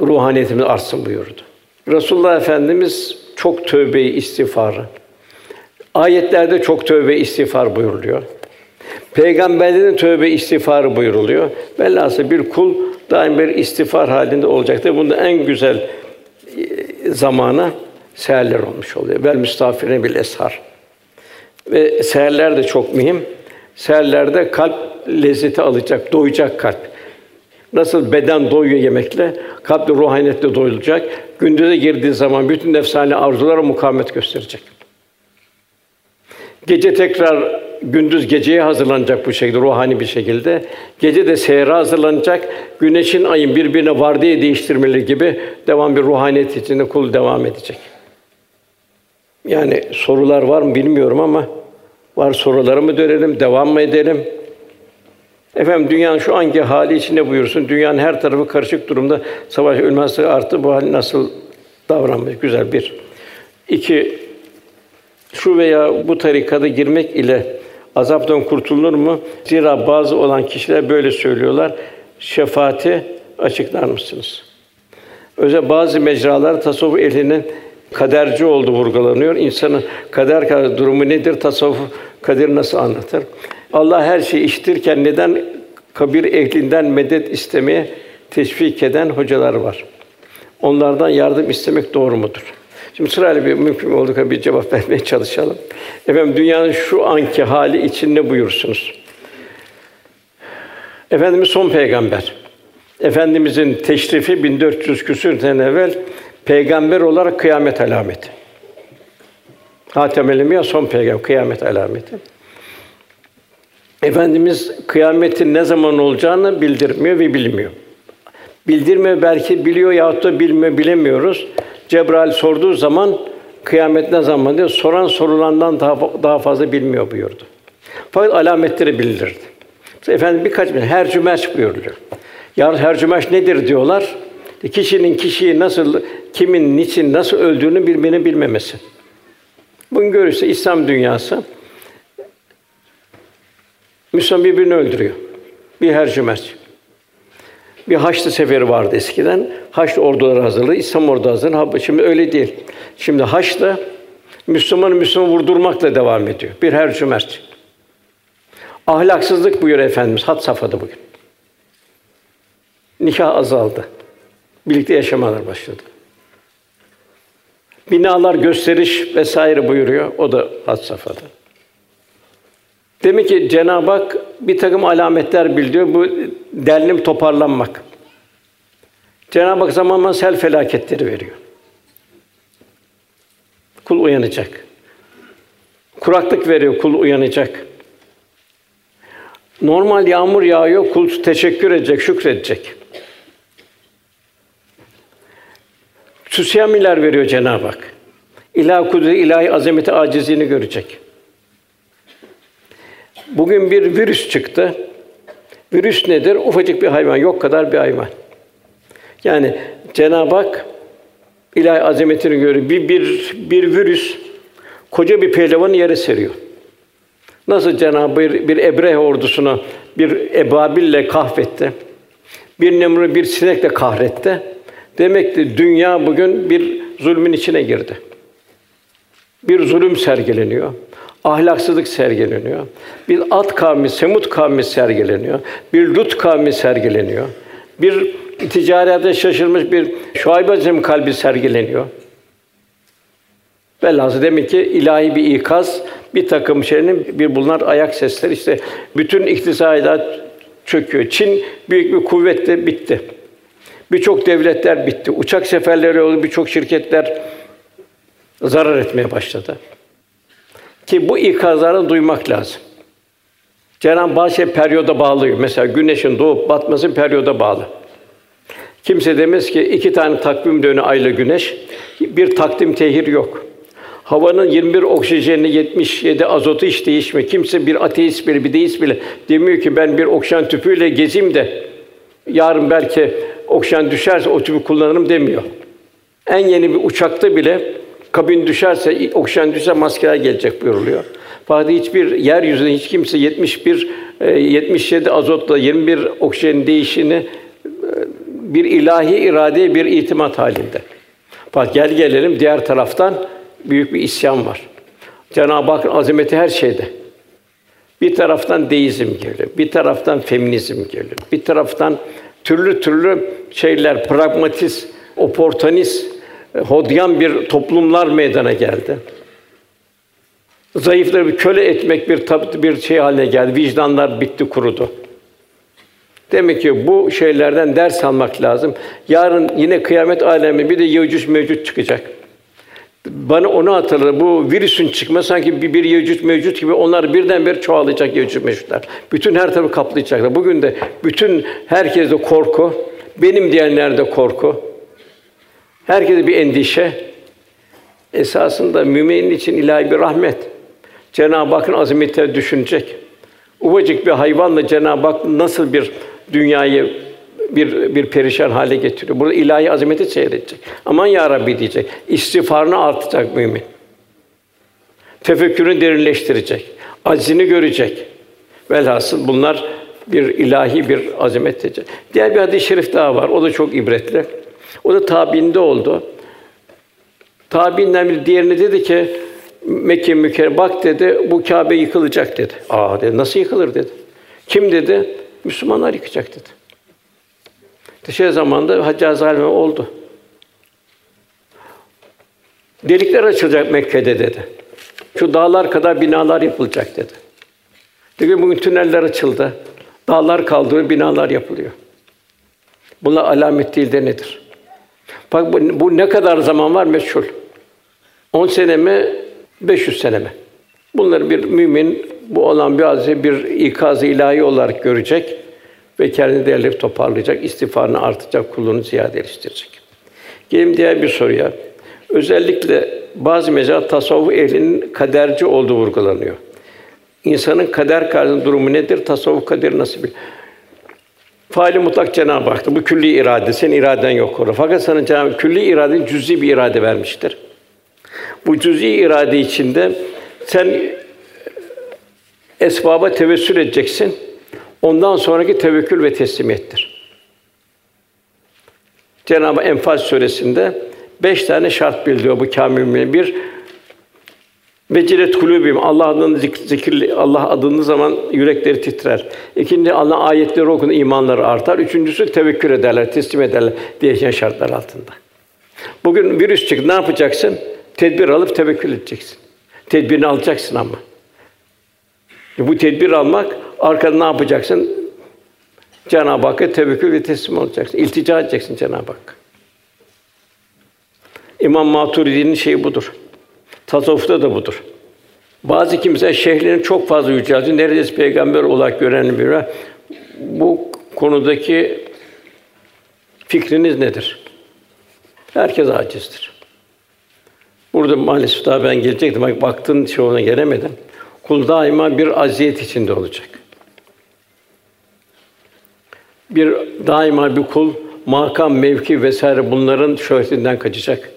Ruhaniyetimiz artsın buyurdu. Resulullah Efendimiz çok tövbeyi istiğfarı. Ayetlerde çok tövbe istiğfar buyuruluyor. Peygamberlerin tövbe istiğfarı buyuruluyor. Velhâsıl bir kul daim bir istiğfar halinde olacaktır. Bunda en güzel e, zamanı seherler olmuş oluyor. Vel müstafirine bil eshar. Ve seherler de çok mühim. Seherlerde kalp lezzeti alacak, doyacak kalp. Nasıl beden doyuyor yemekle, kalp de ruhaniyetle doyulacak. Gündüze girdiği zaman bütün nefsani arzulara mukavemet gösterecek. Gece tekrar gündüz geceye hazırlanacak bu şekilde ruhani bir şekilde. Gece de seyre hazırlanacak. Güneşin ayın birbirine vardiya değiştirmeleri gibi devam bir ruhaniyet içinde kul devam edecek. Yani sorular var mı bilmiyorum ama var soruları mı dönelim, devam mı edelim? Efendim dünyanın şu anki hali içinde buyursun. Dünyanın her tarafı karışık durumda. Savaş ölmezse arttı. Bu hal nasıl davranmak? Güzel bir. İki, şu veya bu tarikada girmek ile azaptan kurtulur mu? Zira bazı olan kişiler böyle söylüyorlar. Şefaati açıklar mısınız? Özel bazı mecralar tasavvuf ehlinin kaderci olduğu vurgulanıyor. İnsanın kader durumu nedir? Tasavvuf kaderi nasıl anlatır? Allah her şeyi işitirken neden kabir ehlinden medet istemeye teşvik eden hocalar var? Onlardan yardım istemek doğru mudur? Şimdi sırayla bir mümkün olduğu bir cevap [LAUGHS] vermeye çalışalım. Efendim dünyanın şu anki hali için ne buyursunuz? Efendimiz son peygamber. Efendimizin teşrifi 1400 küsür sene evvel peygamber olarak kıyamet alameti. Hatem ya son peygamber kıyamet alameti. Efendimiz kıyametin ne zaman olacağını bildirmiyor ve bilmiyor. Bildirmiyor belki biliyor yahut da bilmiyor bilemiyoruz. Cebrail sorduğu zaman kıyamet ne zaman diyor. Soran sorulandan daha daha fazla bilmiyor buyurdu. Fakat alametleri bildirdi. Efendim birkaç bir her cümerç buyuruluyor. Yar her cümerç nedir diyorlar. Kişinin kişiyi nasıl, kimin, niçin, nasıl öldüğünü birbirini bilmemesi. Bunu görürse İslam dünyası Müslüman birbirini öldürüyor. Bir her cümerç. Bir Haçlı seferi vardı eskiden. Haçlı orduları hazırladı, İslam ordu hazırladı. Şimdi öyle değil. Şimdi Haçlı Müslümanı Müslüman vurdurmakla devam ediyor. Bir her cümerç. Ahlaksızlık buyuruyor Efendimiz had safhada bugün. Nikah azaldı. Birlikte yaşamalar başladı. Binalar gösteriş vesaire buyuruyor. O da had safhada. Demek ki Cenab-ı Hak bir takım alametler bildiriyor. Bu derlim toparlanmak. Cenab-ı Hak zaman zaman sel felaketleri veriyor. Kul uyanacak. Kuraklık veriyor, kul uyanacak. Normal yağmur yağıyor, kul teşekkür edecek, şükredecek. Süsiyamiler veriyor Cenab-ı Hak. İlah kudreti, ilahi azameti, acizliğini görecek. Bugün bir virüs çıktı. Virüs nedir? Ufacık bir hayvan, yok kadar bir hayvan. Yani Cenab-ı Hak ilahi azametini görüyor. Bir, bir, bir virüs koca bir pehlivanı yere seriyor. Nasıl Cenab-ı bir, bir Ebrehe ordusuna bir ebabille kahvetti. Bir Nemrut bir sinekle kahretti. Demek ki dünya bugün bir zulmün içine girdi. Bir zulüm sergileniyor. Ahlaksızlık sergileniyor. Bir At kavmi, Semut kavmi sergileniyor. Bir Lut kavmi sergileniyor. Bir ticarete şaşırmış bir Şuayb kalbi sergileniyor. Velhâsıl demek ki ilahi bir ikaz, bir takım şeylerin bir bunlar ayak sesleri işte bütün iktisadat çöküyor. Çin büyük bir kuvvetle bitti. Birçok devletler bitti. Uçak seferleri oldu, birçok şirketler zarar etmeye başladı. Ki bu ikazları duymak lazım. Cenab-ı bazı şey periyoda bağlıyor. Mesela güneşin doğup batması periyoda bağlı. Kimse demez ki iki tane takvim dönü ayla güneş, bir takdim tehir yok. Havanın 21 oksijeni 77 azotu hiç değişmiyor. Kimse bir ateist bile, bir deist bile demiyor ki ben bir oksijen tüpüyle gezeyim de yarın belki oksijen düşerse o tüpü kullanırım demiyor. En yeni bir uçakta bile kabin düşerse, oksijen düşerse maskeler gelecek buyuruluyor. Fakat hiçbir yeryüzünde hiç kimse 71 77 e, azotla 21 oksijen değişini e, bir ilahi iradeye bir itimat halinde. Fakat gel gelelim diğer taraftan büyük bir isyan var. Cenab-ı Hakk'ın azameti her şeyde. Bir taraftan deizm geliyor, bir taraftan feminizm geliyor, bir taraftan türlü türlü şeyler, pragmatist, oportunist, hodyan bir toplumlar meydana geldi. Zayıfları bir köle etmek bir bir şey haline geldi. Vicdanlar bitti, kurudu. Demek ki bu şeylerden ders almak lazım. Yarın yine kıyamet alemi bir de Yecüc mevcut çıkacak. Bana onu hatırladı. Bu virüsün çıkma sanki bir, bir Yecüc mevcut gibi onlar birdenbire çoğalacak Yecüc mevcutlar. Bütün her tarafı kaplayacaklar. Bugün de bütün herkeste korku, benim diyenlerde korku. Herkese bir endişe. Esasında müminin için ilahi bir rahmet. Cenab-ı Hakk'ın azametini düşünecek. Ufacık bir hayvanla Cenab-ı Hak nasıl bir dünyayı bir bir perişan hale getiriyor. Burada ilahi azameti seyredecek. Aman ya Rabbi diyecek. İstiğfarını artacak mümin. Tefekkürünü derinleştirecek. Acizini görecek. Velhasıl bunlar bir ilahi bir azamet diyecek. Diğer bir hadis-i şerif daha var. O da çok ibretli. O da tabiinde oldu. Tabiinden bir diğerine dedi ki Mekke mükerrem bak dedi bu Kâbe yıkılacak dedi. Aa dedi nasıl yıkılır dedi. Kim dedi? Müslümanlar yıkacak dedi. Şey zamanda Haccaz Halime oldu. Delikler açılacak Mekke'de dedi. Şu dağlar kadar binalar yapılacak dedi. Dedi bugün tüneller açıldı. Dağlar kaldırıyor, binalar yapılıyor. Bunlar alamet değil de nedir? Bak bu, bu ne kadar zaman var meşhur. 10 sene mi, 500 sene mi? Bunları bir mümin bu olan bir azize bir ikaz ilahi olarak görecek ve kendini değerli toparlayacak, istiğfarını artacak, kulluğunu ziyadeleştirecek. Gelelim diğer bir soruya. Özellikle bazı mezar tasavvuf ehlinin kaderci olduğu vurgulanıyor. İnsanın kader karşısında durumu nedir? Tasavvuf kaderi nasıl bir? Faali mutlak Cenab-ı Hak'tır. Bu külli irade, senin iraden yok orada. Fakat sana Cenab-ı külli iraden cüz'i bir irade vermiştir. Bu cüz'i irade içinde sen esbaba tevessül edeceksin. Ondan sonraki tevekkül ve teslimiyettir. Cenab-ı Enfal suresinde beş tane şart bildiriyor bu kâmil Bir Vecilet kulubim Allah adını zikir Allah adını zaman yürekleri titrer. İkinci Allah ayetleri okun imanları artar. Üçüncüsü tevekkül ederler, teslim ederler değişen şartlar altında. Bugün virüs çıktı. Ne yapacaksın? Tedbir alıp tevekkül edeceksin. Tedbirini alacaksın ama. Bu tedbir almak arkada ne yapacaksın? Cenab-ı Hakk'a tevekkül ve teslim olacaksın. İltica edeceksin Cenab-ı Hak. İmam Maturidi'nin şeyi budur. Tasavvufta da budur. Bazı kimse şeyhlerin çok fazla yüceldi. Neredeyse peygamber olarak gören biri. Bu konudaki fikriniz nedir? Herkes acizdir. Burada maalesef daha ben gelecektim. Bak baktın şey ona gelemedim. Kul daima bir aziyet içinde olacak. Bir daima bir kul makam, mevki vesaire bunların şöhretinden kaçacak.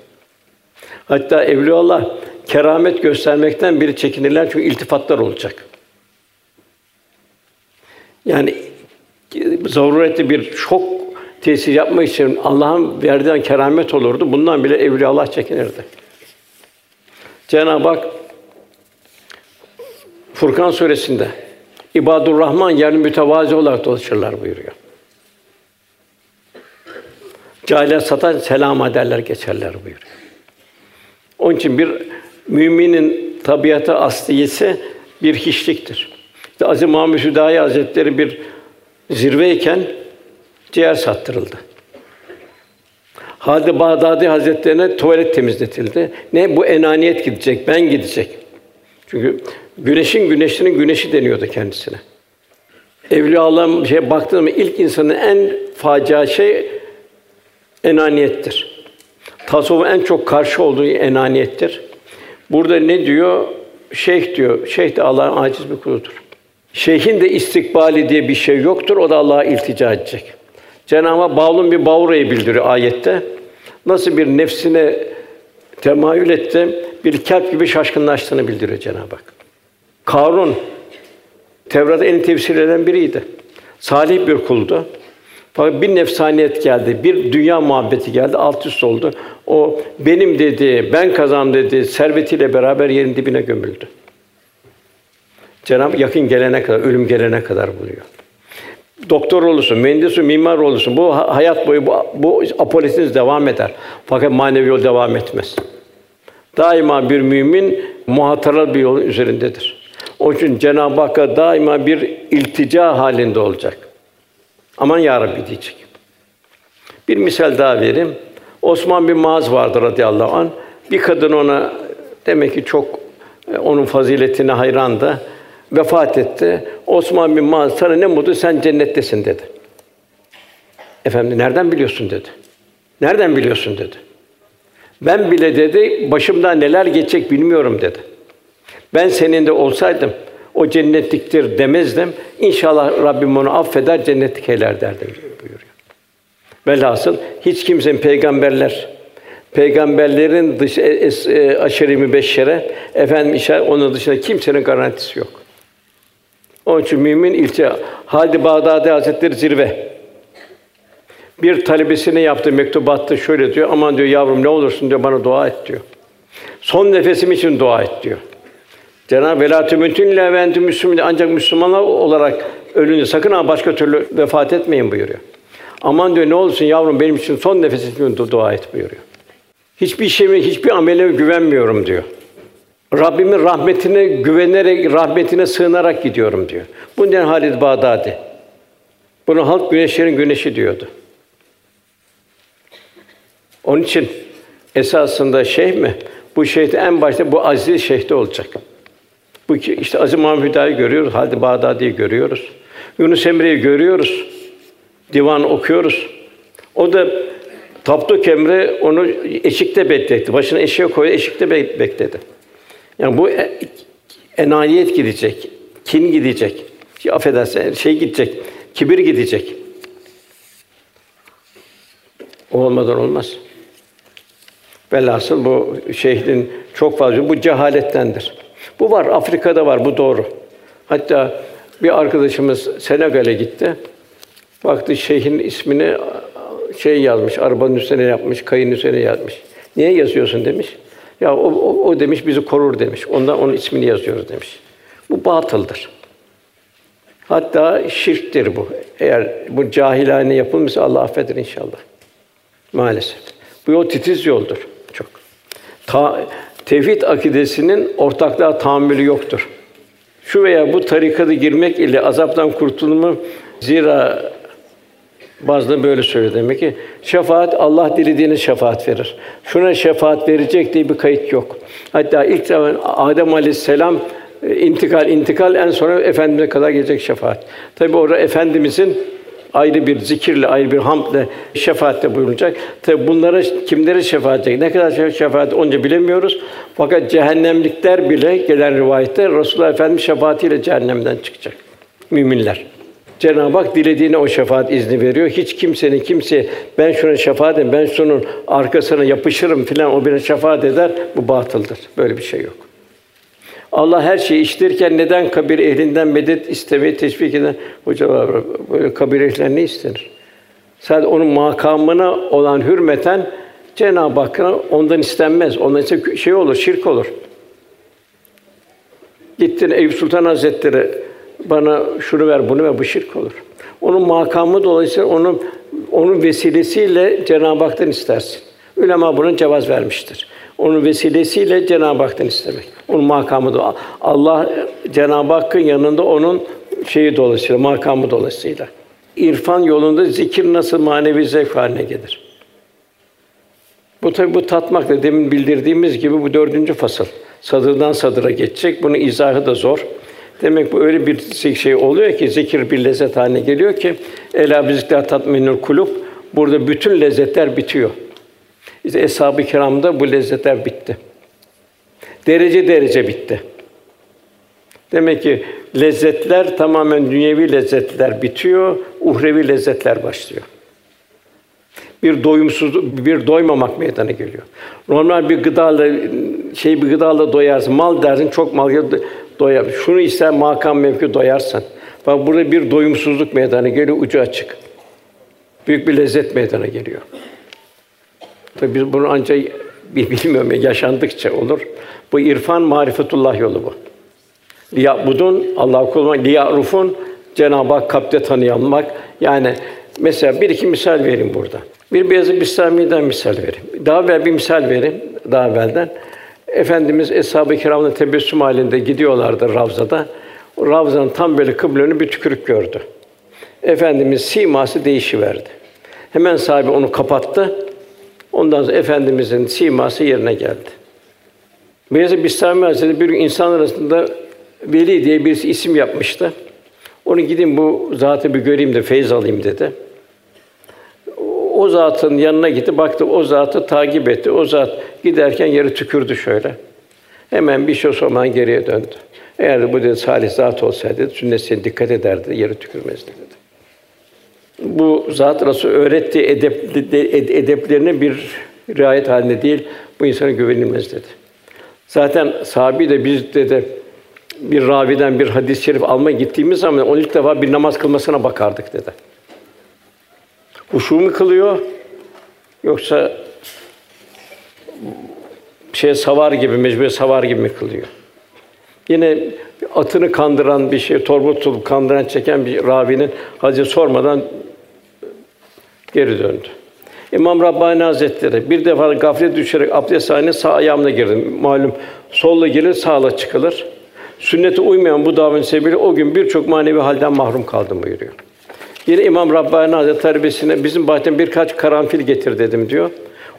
Hatta evliyaullah keramet göstermekten biri çekinirler çünkü iltifatlar olacak. Yani zaruretli bir şok tesir yapmak için Allah'ın verdiği keramet olurdu. Bundan bile evliyaullah çekinirdi. Cenab-ı Hak Furkan suresinde İbadur Rahman yerini mütevazi olarak dolaşırlar buyuruyor. Cahile satan selam ederler geçerler buyuruyor. Onun için bir müminin tabiatı asliyesi bir hiçliktir. İşte Aziz Muhammed Hüdayi Hazretleri bir zirveyken ciğer sattırıldı. Halid Bağdadi Hazretlerine tuvalet temizletildi. Ne bu enaniyet gidecek, ben gidecek. Çünkü güneşin güneşinin güneşi deniyordu kendisine. Evliya Allah'ın şey baktığım ilk insanın en facia şey enaniyettir. Tasavvufun en çok karşı olduğu enaniyettir. Burada ne diyor? Şeyh diyor. Şeyh de Allah'ın aciz bir kuludur. Şeyhin de istikbali diye bir şey yoktur. O da Allah'a iltica edecek. Cenab-ı Hak Bağlum bir Bavra'yı bildiriyor ayette. Nasıl bir nefsine temayül etti, bir kalp gibi şaşkınlaştığını bildiriyor Cenab-ı Hak. Karun Tevrat'ı en tefsir eden biriydi. Salih bir kuldu. Fakat bir nefsaniyet geldi, bir dünya muhabbeti geldi, alt üst oldu. O benim dedi, ben kazandım dedi, servetiyle beraber yerin dibine gömüldü. Cenab-ı yakın gelene kadar, ölüm gelene kadar buluyor. Doktor olursun, mühendis olursun, mimar olursun. Bu hayat boyu bu, bu apolitiniz devam eder. Fakat manevi yol devam etmez. Daima bir mümin muhatara bir yolun üzerindedir. Onun için Cenab-ı Hakk'a daima bir iltica halinde olacak. Aman ya Rabbi diyecek. Bir misal daha vereyim. Osman bin Maaz vardı radıyallahu an. Bir kadın ona demek ki çok e, onun faziletine hayrandı. Vefat etti. Osman bin Maaz sana ne mutlu sen cennettesin dedi. Efendim nereden biliyorsun dedi. Nereden biliyorsun dedi. Ben bile dedi başımdan neler geçecek bilmiyorum dedi. Ben senin de olsaydım o cennetliktir demezdim. İnşallah Rabbim onu affeder, cennetlik eyler derdim buyuruyor. Velhasıl hiç kimsenin peygamberler peygamberlerin dış e, e, aşırı mübeşşere efendim işe onun dışında kimsenin garantisi yok. Onun için mümin ilçe Hadi Bağdadi Hazretleri zirve. Bir talebesine yaptığı mektubatta şöyle diyor. Aman diyor yavrum ne olursun diyor bana dua et diyor. Son nefesim için dua et diyor. Cenab-ı Velatü mütün leventü Müslüman ancak Müslümanlar olarak ölünce sakın ha başka türlü vefat etmeyin buyuruyor. Aman diyor ne olursun yavrum benim için son nefes için dua et buyuruyor. Hiçbir şeyime, hiçbir amelime güvenmiyorum diyor. Rabbimin rahmetine güvenerek, rahmetine sığınarak gidiyorum diyor. Bundan Halid Bağdadi. Bunu halk güneşlerin güneşi diyordu. Onun için esasında şeyh mi? Bu şeyh en başta bu aziz şeyhte olacak. Bu işte Aziz Muhammed Hüdayi görüyoruz, Halid Bağdadi'yi görüyoruz. Yunus Emre'yi görüyoruz. Divan okuyoruz. O da Tapduk Emre onu eşikte bekletti. Başına eşeğe koydu, eşikte bekledi. Yani bu e, enayet gidecek, kin gidecek. Şey, affedersin, şey gidecek, kibir gidecek. O olmadan olmaz. Velhasıl bu şehrin çok fazla bu cehalettendir. Bu var Afrika'da var bu doğru. Hatta bir arkadaşımız Senegal'e gitti. Baktı şeyhin ismini şey yazmış, arabanın üstüne yapmış, kayın üstüne yazmış. Niye yazıyorsun demiş. Ya o, o, o demiş bizi korur demiş. Ondan onun ismini yazıyoruz demiş. Bu batıldır. Hatta şirktir bu. Eğer bu cahilane yapılmışsa Allah affeder inşallah. Maalesef. Bu yol titiz yoldur. Çok. Ta, tevhid akidesinin ortaklığa tahammülü yoktur. Şu veya bu tarikada girmek ile azaptan kurtulma zira bazıları böyle söylüyor demek ki şefaat Allah dilediğine şefaat verir. Şuna şefaat verecek diye bir kayıt yok. Hatta ilk zaman Adem Aleyhisselam e, intikal intikal en sonra efendimize kadar gelecek şefaat. Tabi orada efendimizin ayrı bir zikirle, ayrı bir hamdle şefaatte bulunacak. Tabi bunlara kimlere şefaat edecek? Ne kadar şefaat onca bilemiyoruz. Fakat cehennemlikler bile gelen rivayette Resulullah Efendimiz şefaatiyle cehennemden çıkacak. Müminler. Cenab-ı Hak dilediğine o şefaat izni veriyor. Hiç kimsenin kimse ben şuna şefaat edeyim, ben şunun arkasına yapışırım filan o birine şefaat eder. Bu batıldır. Böyle bir şey yok. Allah her şeyi iştirken neden kabir ehlinden medet istemeyi teşvik eden hoca. Böyle kabir ehlinden ne istenir? Sadece onun makamına olan hürmeten Cenab-ı Hakk'a ondan istenmez. Ondan ise şey olur, şirk olur. Gittin Eyüp Sultan Hazretleri bana şunu ver, bunu ver, bu şirk olur. Onun makamı dolayısıyla onun onun vesilesiyle Cenab-ı Hak'tan istersin. Ülema bunun cevaz vermiştir. Onun vesilesiyle Cenab-ı Hak'tan istemek. Onun makamı da Allah Cenab-ı Hakk'ın yanında onun şeyi dolayısıyla, makamı dolayısıyla. İrfan yolunda zikir nasıl manevi zevk haline gelir. Bu tabi bu tatmakla demin bildirdiğimiz gibi bu dördüncü fasıl. Sadırdan sadıra geçecek. Bunun izahı da zor. Demek bu öyle bir şey oluyor ki zikir bir lezzet haline geliyor ki ela bizikler tatminül kulub burada bütün lezzetler bitiyor. İşte eshab-ı kiramda bu lezzetler bitti. Derece derece bitti. Demek ki lezzetler tamamen dünyevi lezzetler bitiyor, uhrevi lezzetler başlıyor. Bir doyumsuz, bir doymamak meydana geliyor. Normal bir gıdayla, şey bir gıdayla doyarsın, mal dersin, çok mal doyar. Şunu ister makam mevki doyarsan. Bak burada bir doyumsuzluk meydana geliyor, ucu açık. Büyük bir lezzet meydana geliyor. Tabii biz bunu ancak bilmiyorum yaşandıkça olur. Bu irfan marifetullah yolu bu. Liyabudun Allah kuluna liyarufun Cenab-ı Hak kalpte tanıyanmak. Yani mesela bir iki misal vereyim burada. Bir Beyazıt Bistami'den misal vereyim. Daha evvel bir misal vereyim daha evvelden. Efendimiz Eshab-ı Kiram'la tebessüm halinde gidiyorlardı Ravza'da. Ravza'nın tam böyle kıbleni bir tükürük gördü. Efendimiz siması değişiverdi. Hemen sahibi onu kapattı. Ondan sonra efendimizin siması yerine geldi. Beyazıt Bistami Hazretleri bir gün insan arasında Veli diye bir isim yapmıştı. Onu gidin bu zatı bir göreyim de feyz alayım dedi. O zatın yanına gitti, baktı o zatı takip etti. O zat giderken yere tükürdü şöyle. Hemen bir şey sormadan geriye döndü. Eğer bu dedi salih zat olsaydı sünnetine dikkat ederdi, yere tükürmezdi dedi. Bu zat Resul öğrettiği edep, edeplerine bir riayet halinde değil, bu insana güvenilmez dedi. Zaten sahabi de biz dedi bir raviden bir hadis-i şerif almaya gittiğimiz zaman on ilk defa bir namaz kılmasına bakardık dedi. Huşu mu kılıyor yoksa şey savar gibi mecbur savar gibi mi kılıyor? Yine atını kandıran bir şey, torba tutup kandıran çeken bir ravinin hacı sormadan geri döndü. İmam Rabbani Hazretleri bir defa gaflet düşerek abdesthaneye sağ ayağımla girdim. Malum solla girir, sağla çıkılır. Sünnete uymayan bu davetin sebebiyle o gün birçok manevi halden mahrum kaldım buyuruyor. Yine İmam Rabbani Hazretleri terbiyesine bizim bahçeden birkaç karanfil getir dedim diyor.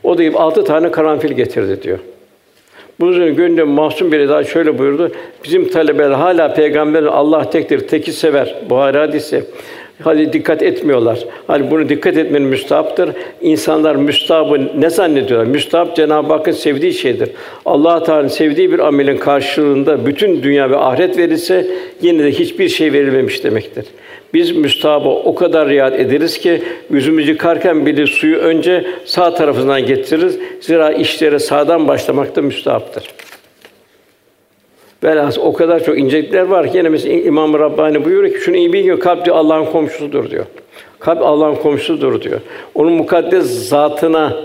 O da altı tane karanfil getirdi diyor. Bu üzerine gönlüm mahzun biri daha şöyle buyurdu. Bizim talebeler hala peygamberin Allah tektir, teki sever. Buhari hadisi. Hadi dikkat etmiyorlar. Hani bunu dikkat etmenin müstahaptır. İnsanlar müstahabı ne zannediyorlar? Müstahap Cenab-ı Hakk'ın sevdiği şeydir. Allah Teala'nın sevdiği bir amelin karşılığında bütün dünya ve ahiret verilse yine de hiçbir şey verilmemiş demektir. Biz müstahabı o kadar riayet ederiz ki yüzümüzü yıkarken bile suyu önce sağ tarafından getiririz. Zira işlere sağdan başlamak da müstahaptır. Velhâsıl o kadar çok incelikler var ki yine mesela İmam Rabbani buyuruyor ki şunu iyi bilin kalp diyor Allah'ın komşusudur diyor. Kalp Allah'ın komşusudur diyor. Onun mukaddes zatına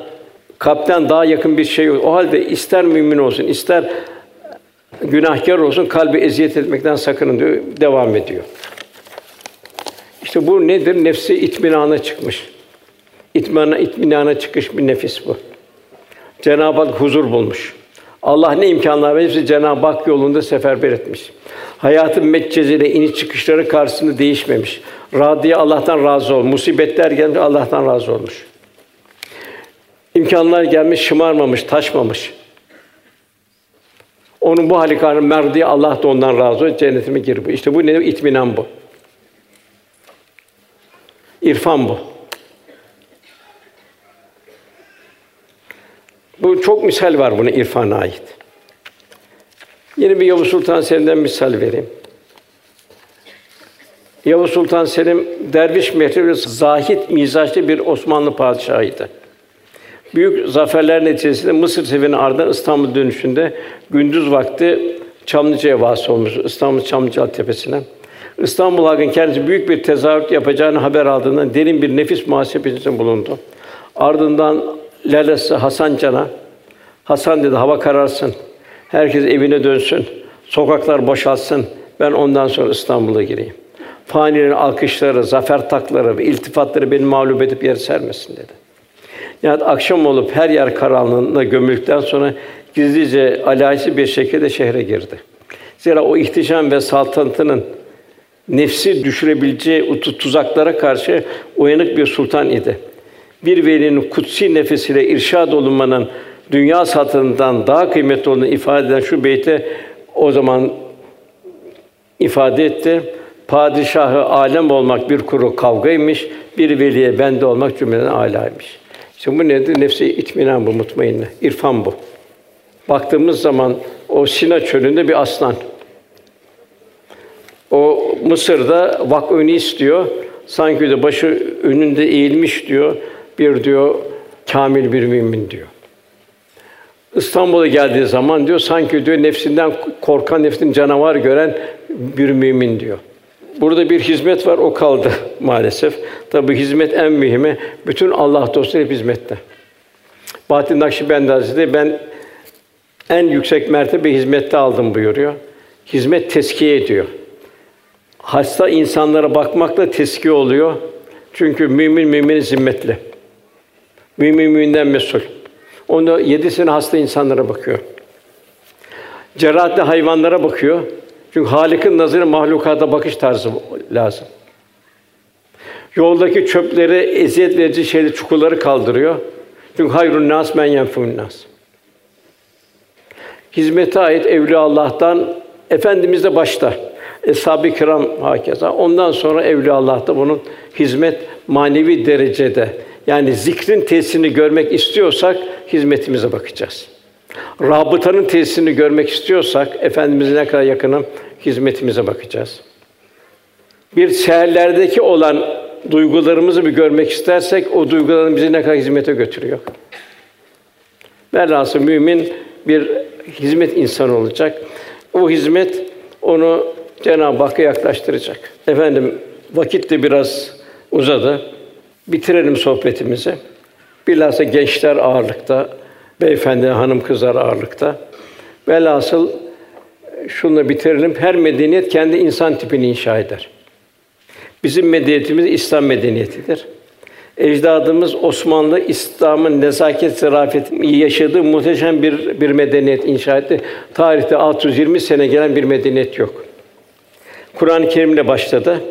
kalpten daha yakın bir şey yok. O halde ister mümin olsun, ister günahkar olsun kalbi eziyet etmekten sakının diyor. Devam ediyor. İşte bu nedir? Nefsi itminana çıkmış. İtminana, itminana çıkış bir nefis bu. Cenab-ı Hak huzur bulmuş. Allah ne imkanlar verirse Cenab-ı Hak yolunda seferber etmiş. Hayatın meccezeli iniş çıkışları karşısında değişmemiş. Radiye Allah'tan razı ol. Musibetler gelmiş Allah'tan razı olmuş. İmkanlar gelmiş, şımarmamış, taşmamış. Onun bu hali karşısında merdiye Allah da ondan razı ol. Cennetime gir bu. İşte bu ne? İtminan bu. İrfan bu. Bu çok misal var buna irfana ait. Yeni bir Yavuz Sultan Selim'den misal vereyim. Yavuz Sultan Selim derviş mehri ve zahit mizaçlı bir Osmanlı padişahıydı. Büyük zaferler neticesinde Mısır seferinin ardından İstanbul dönüşünde gündüz vakti Çamlıca'ya vasıl olmuş. İstanbul Çamlıca tepesine. İstanbul halkın kendisi büyük bir tezahürat yapacağını haber aldığından derin bir nefis muhasebesinde bulundu. Ardından lalesi Hasan Can'a Hasan dedi hava kararsın. Herkes evine dönsün. Sokaklar boşalsın. Ben ondan sonra İstanbul'a gireyim. Fanilerin alkışları, zafer takları ve iltifatları beni mağlup edip yer sermesin dedi. Yani akşam olup her yer karanlığına gömüldükten sonra gizlice alayisi bir şekilde şehre girdi. Zira o ihtişam ve saltanatının nefsi düşürebileceği tuzaklara karşı uyanık bir sultan idi. Bir velinin kutsi nefesiyle irşad olunmanın dünya satından daha kıymetli olduğunu ifade eden şu beyti o zaman ifade etti. Padişahı alem olmak bir kuru kavgaymış, bir veliye bende olmak cümleden âlâymış. İşte bu nedir? Nefsi itminan bu, mutmainne. İrfan bu. Baktığımız zaman o Sina çölünde bir aslan. O Mısır'da vakfını istiyor. Sanki de başı önünde eğilmiş diyor. Bir diyor kamil bir mümin diyor. İstanbul'a geldiği zaman diyor sanki diyor nefsinden korkan, nefsin canavar gören bir mümin diyor. Burada bir hizmet var, o kaldı [LAUGHS] maalesef. Tabi hizmet en mühimi. Bütün Allah dostları hep hizmette. Bahattin Nakşibendi Hazretleri ben en yüksek mertebe hizmette aldım buyuruyor. Hizmet teskiye ediyor. Hasta insanlara bakmakla teskiye oluyor. Çünkü mümin müminin zimmetli. Mümin müminden mesul. Onu yedi sene hasta insanlara bakıyor. Cerrahatli hayvanlara bakıyor. Çünkü Halik'in nazarı mahlukata bakış tarzı lazım. Yoldaki çöpleri, eziyet verici şeyleri, çukurları kaldırıyor. Çünkü hayrun nas men yenfun nas. Hizmete ait evliya Allah'tan efendimiz de başta. Eshab-ı kiram hakeza. Ondan sonra evliya Allah'ta bunun hizmet manevi derecede yani zikrin tesirini görmek istiyorsak hizmetimize bakacağız. Rabıtanın tesirini görmek istiyorsak efendimize ne kadar yakınım hizmetimize bakacağız. Bir seherlerdeki olan duygularımızı bir görmek istersek o duyguların bizi ne kadar hizmete götürüyor. Velhasıl mümin bir hizmet insanı olacak. O hizmet onu Cenab-ı Hakk'a yaklaştıracak. Efendim vakit de biraz uzadı. Bitirelim sohbetimizi. Bilhassa gençler ağırlıkta, beyefendi, hanım kızlar ağırlıkta. Velhasıl şunla bitirelim. Her medeniyet kendi insan tipini inşa eder. Bizim medeniyetimiz İslam medeniyetidir. Ecdadımız Osmanlı İslam'ın nezaket zarafet yaşadığı muhteşem bir bir medeniyet inşa etti. Tarihte 620 sene gelen bir medeniyet yok. Kur'an-ı Kerim'le başladı.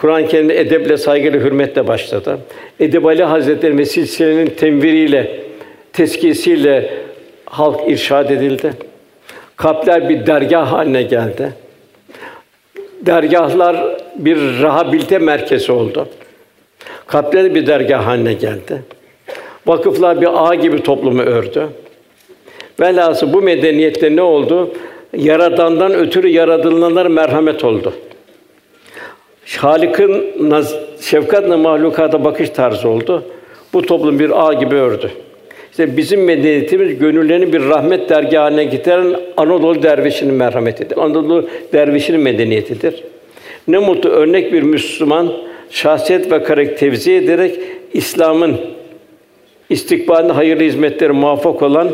Kur'an-ı Kerim'de edeple, saygıyla, hürmetle başladı. Edebali Hazretleri ve silsilenin tenviriyle, teskiyesiyle halk irşad edildi. Kalpler bir dergah haline geldi. Dergahlar bir rehabilite merkezi oldu. Kalpler bir dergah haline geldi. Vakıflar bir ağ gibi toplumu ördü. Velhasıl bu medeniyette ne oldu? Yaradandan ötürü yaratılınanlar merhamet oldu. Halik'in naz, şefkatle mahlukata bakış tarzı oldu. Bu toplum bir ağ gibi ördü. İşte bizim medeniyetimiz gönüllerini bir rahmet dergâhı haline getiren Anadolu dervişinin merhametidir. Anadolu dervişinin medeniyetidir. Ne mutlu örnek bir Müslüman şahsiyet ve karakter tevzi ederek İslam'ın istikbalinde hayırlı hizmetleri muvaffak olan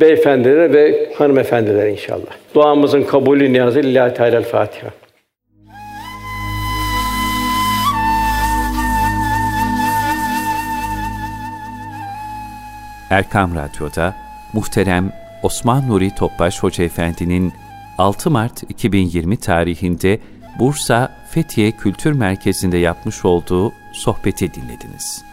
beyefendiler ve hanımefendiler inşallah. Duamızın kabulü niyazı lillahi teala Fatiha. Erkam Radyo'da muhterem Osman Nuri Topbaş Hoca Efendi'nin 6 Mart 2020 tarihinde Bursa Fethiye Kültür Merkezi'nde yapmış olduğu sohbeti dinlediniz.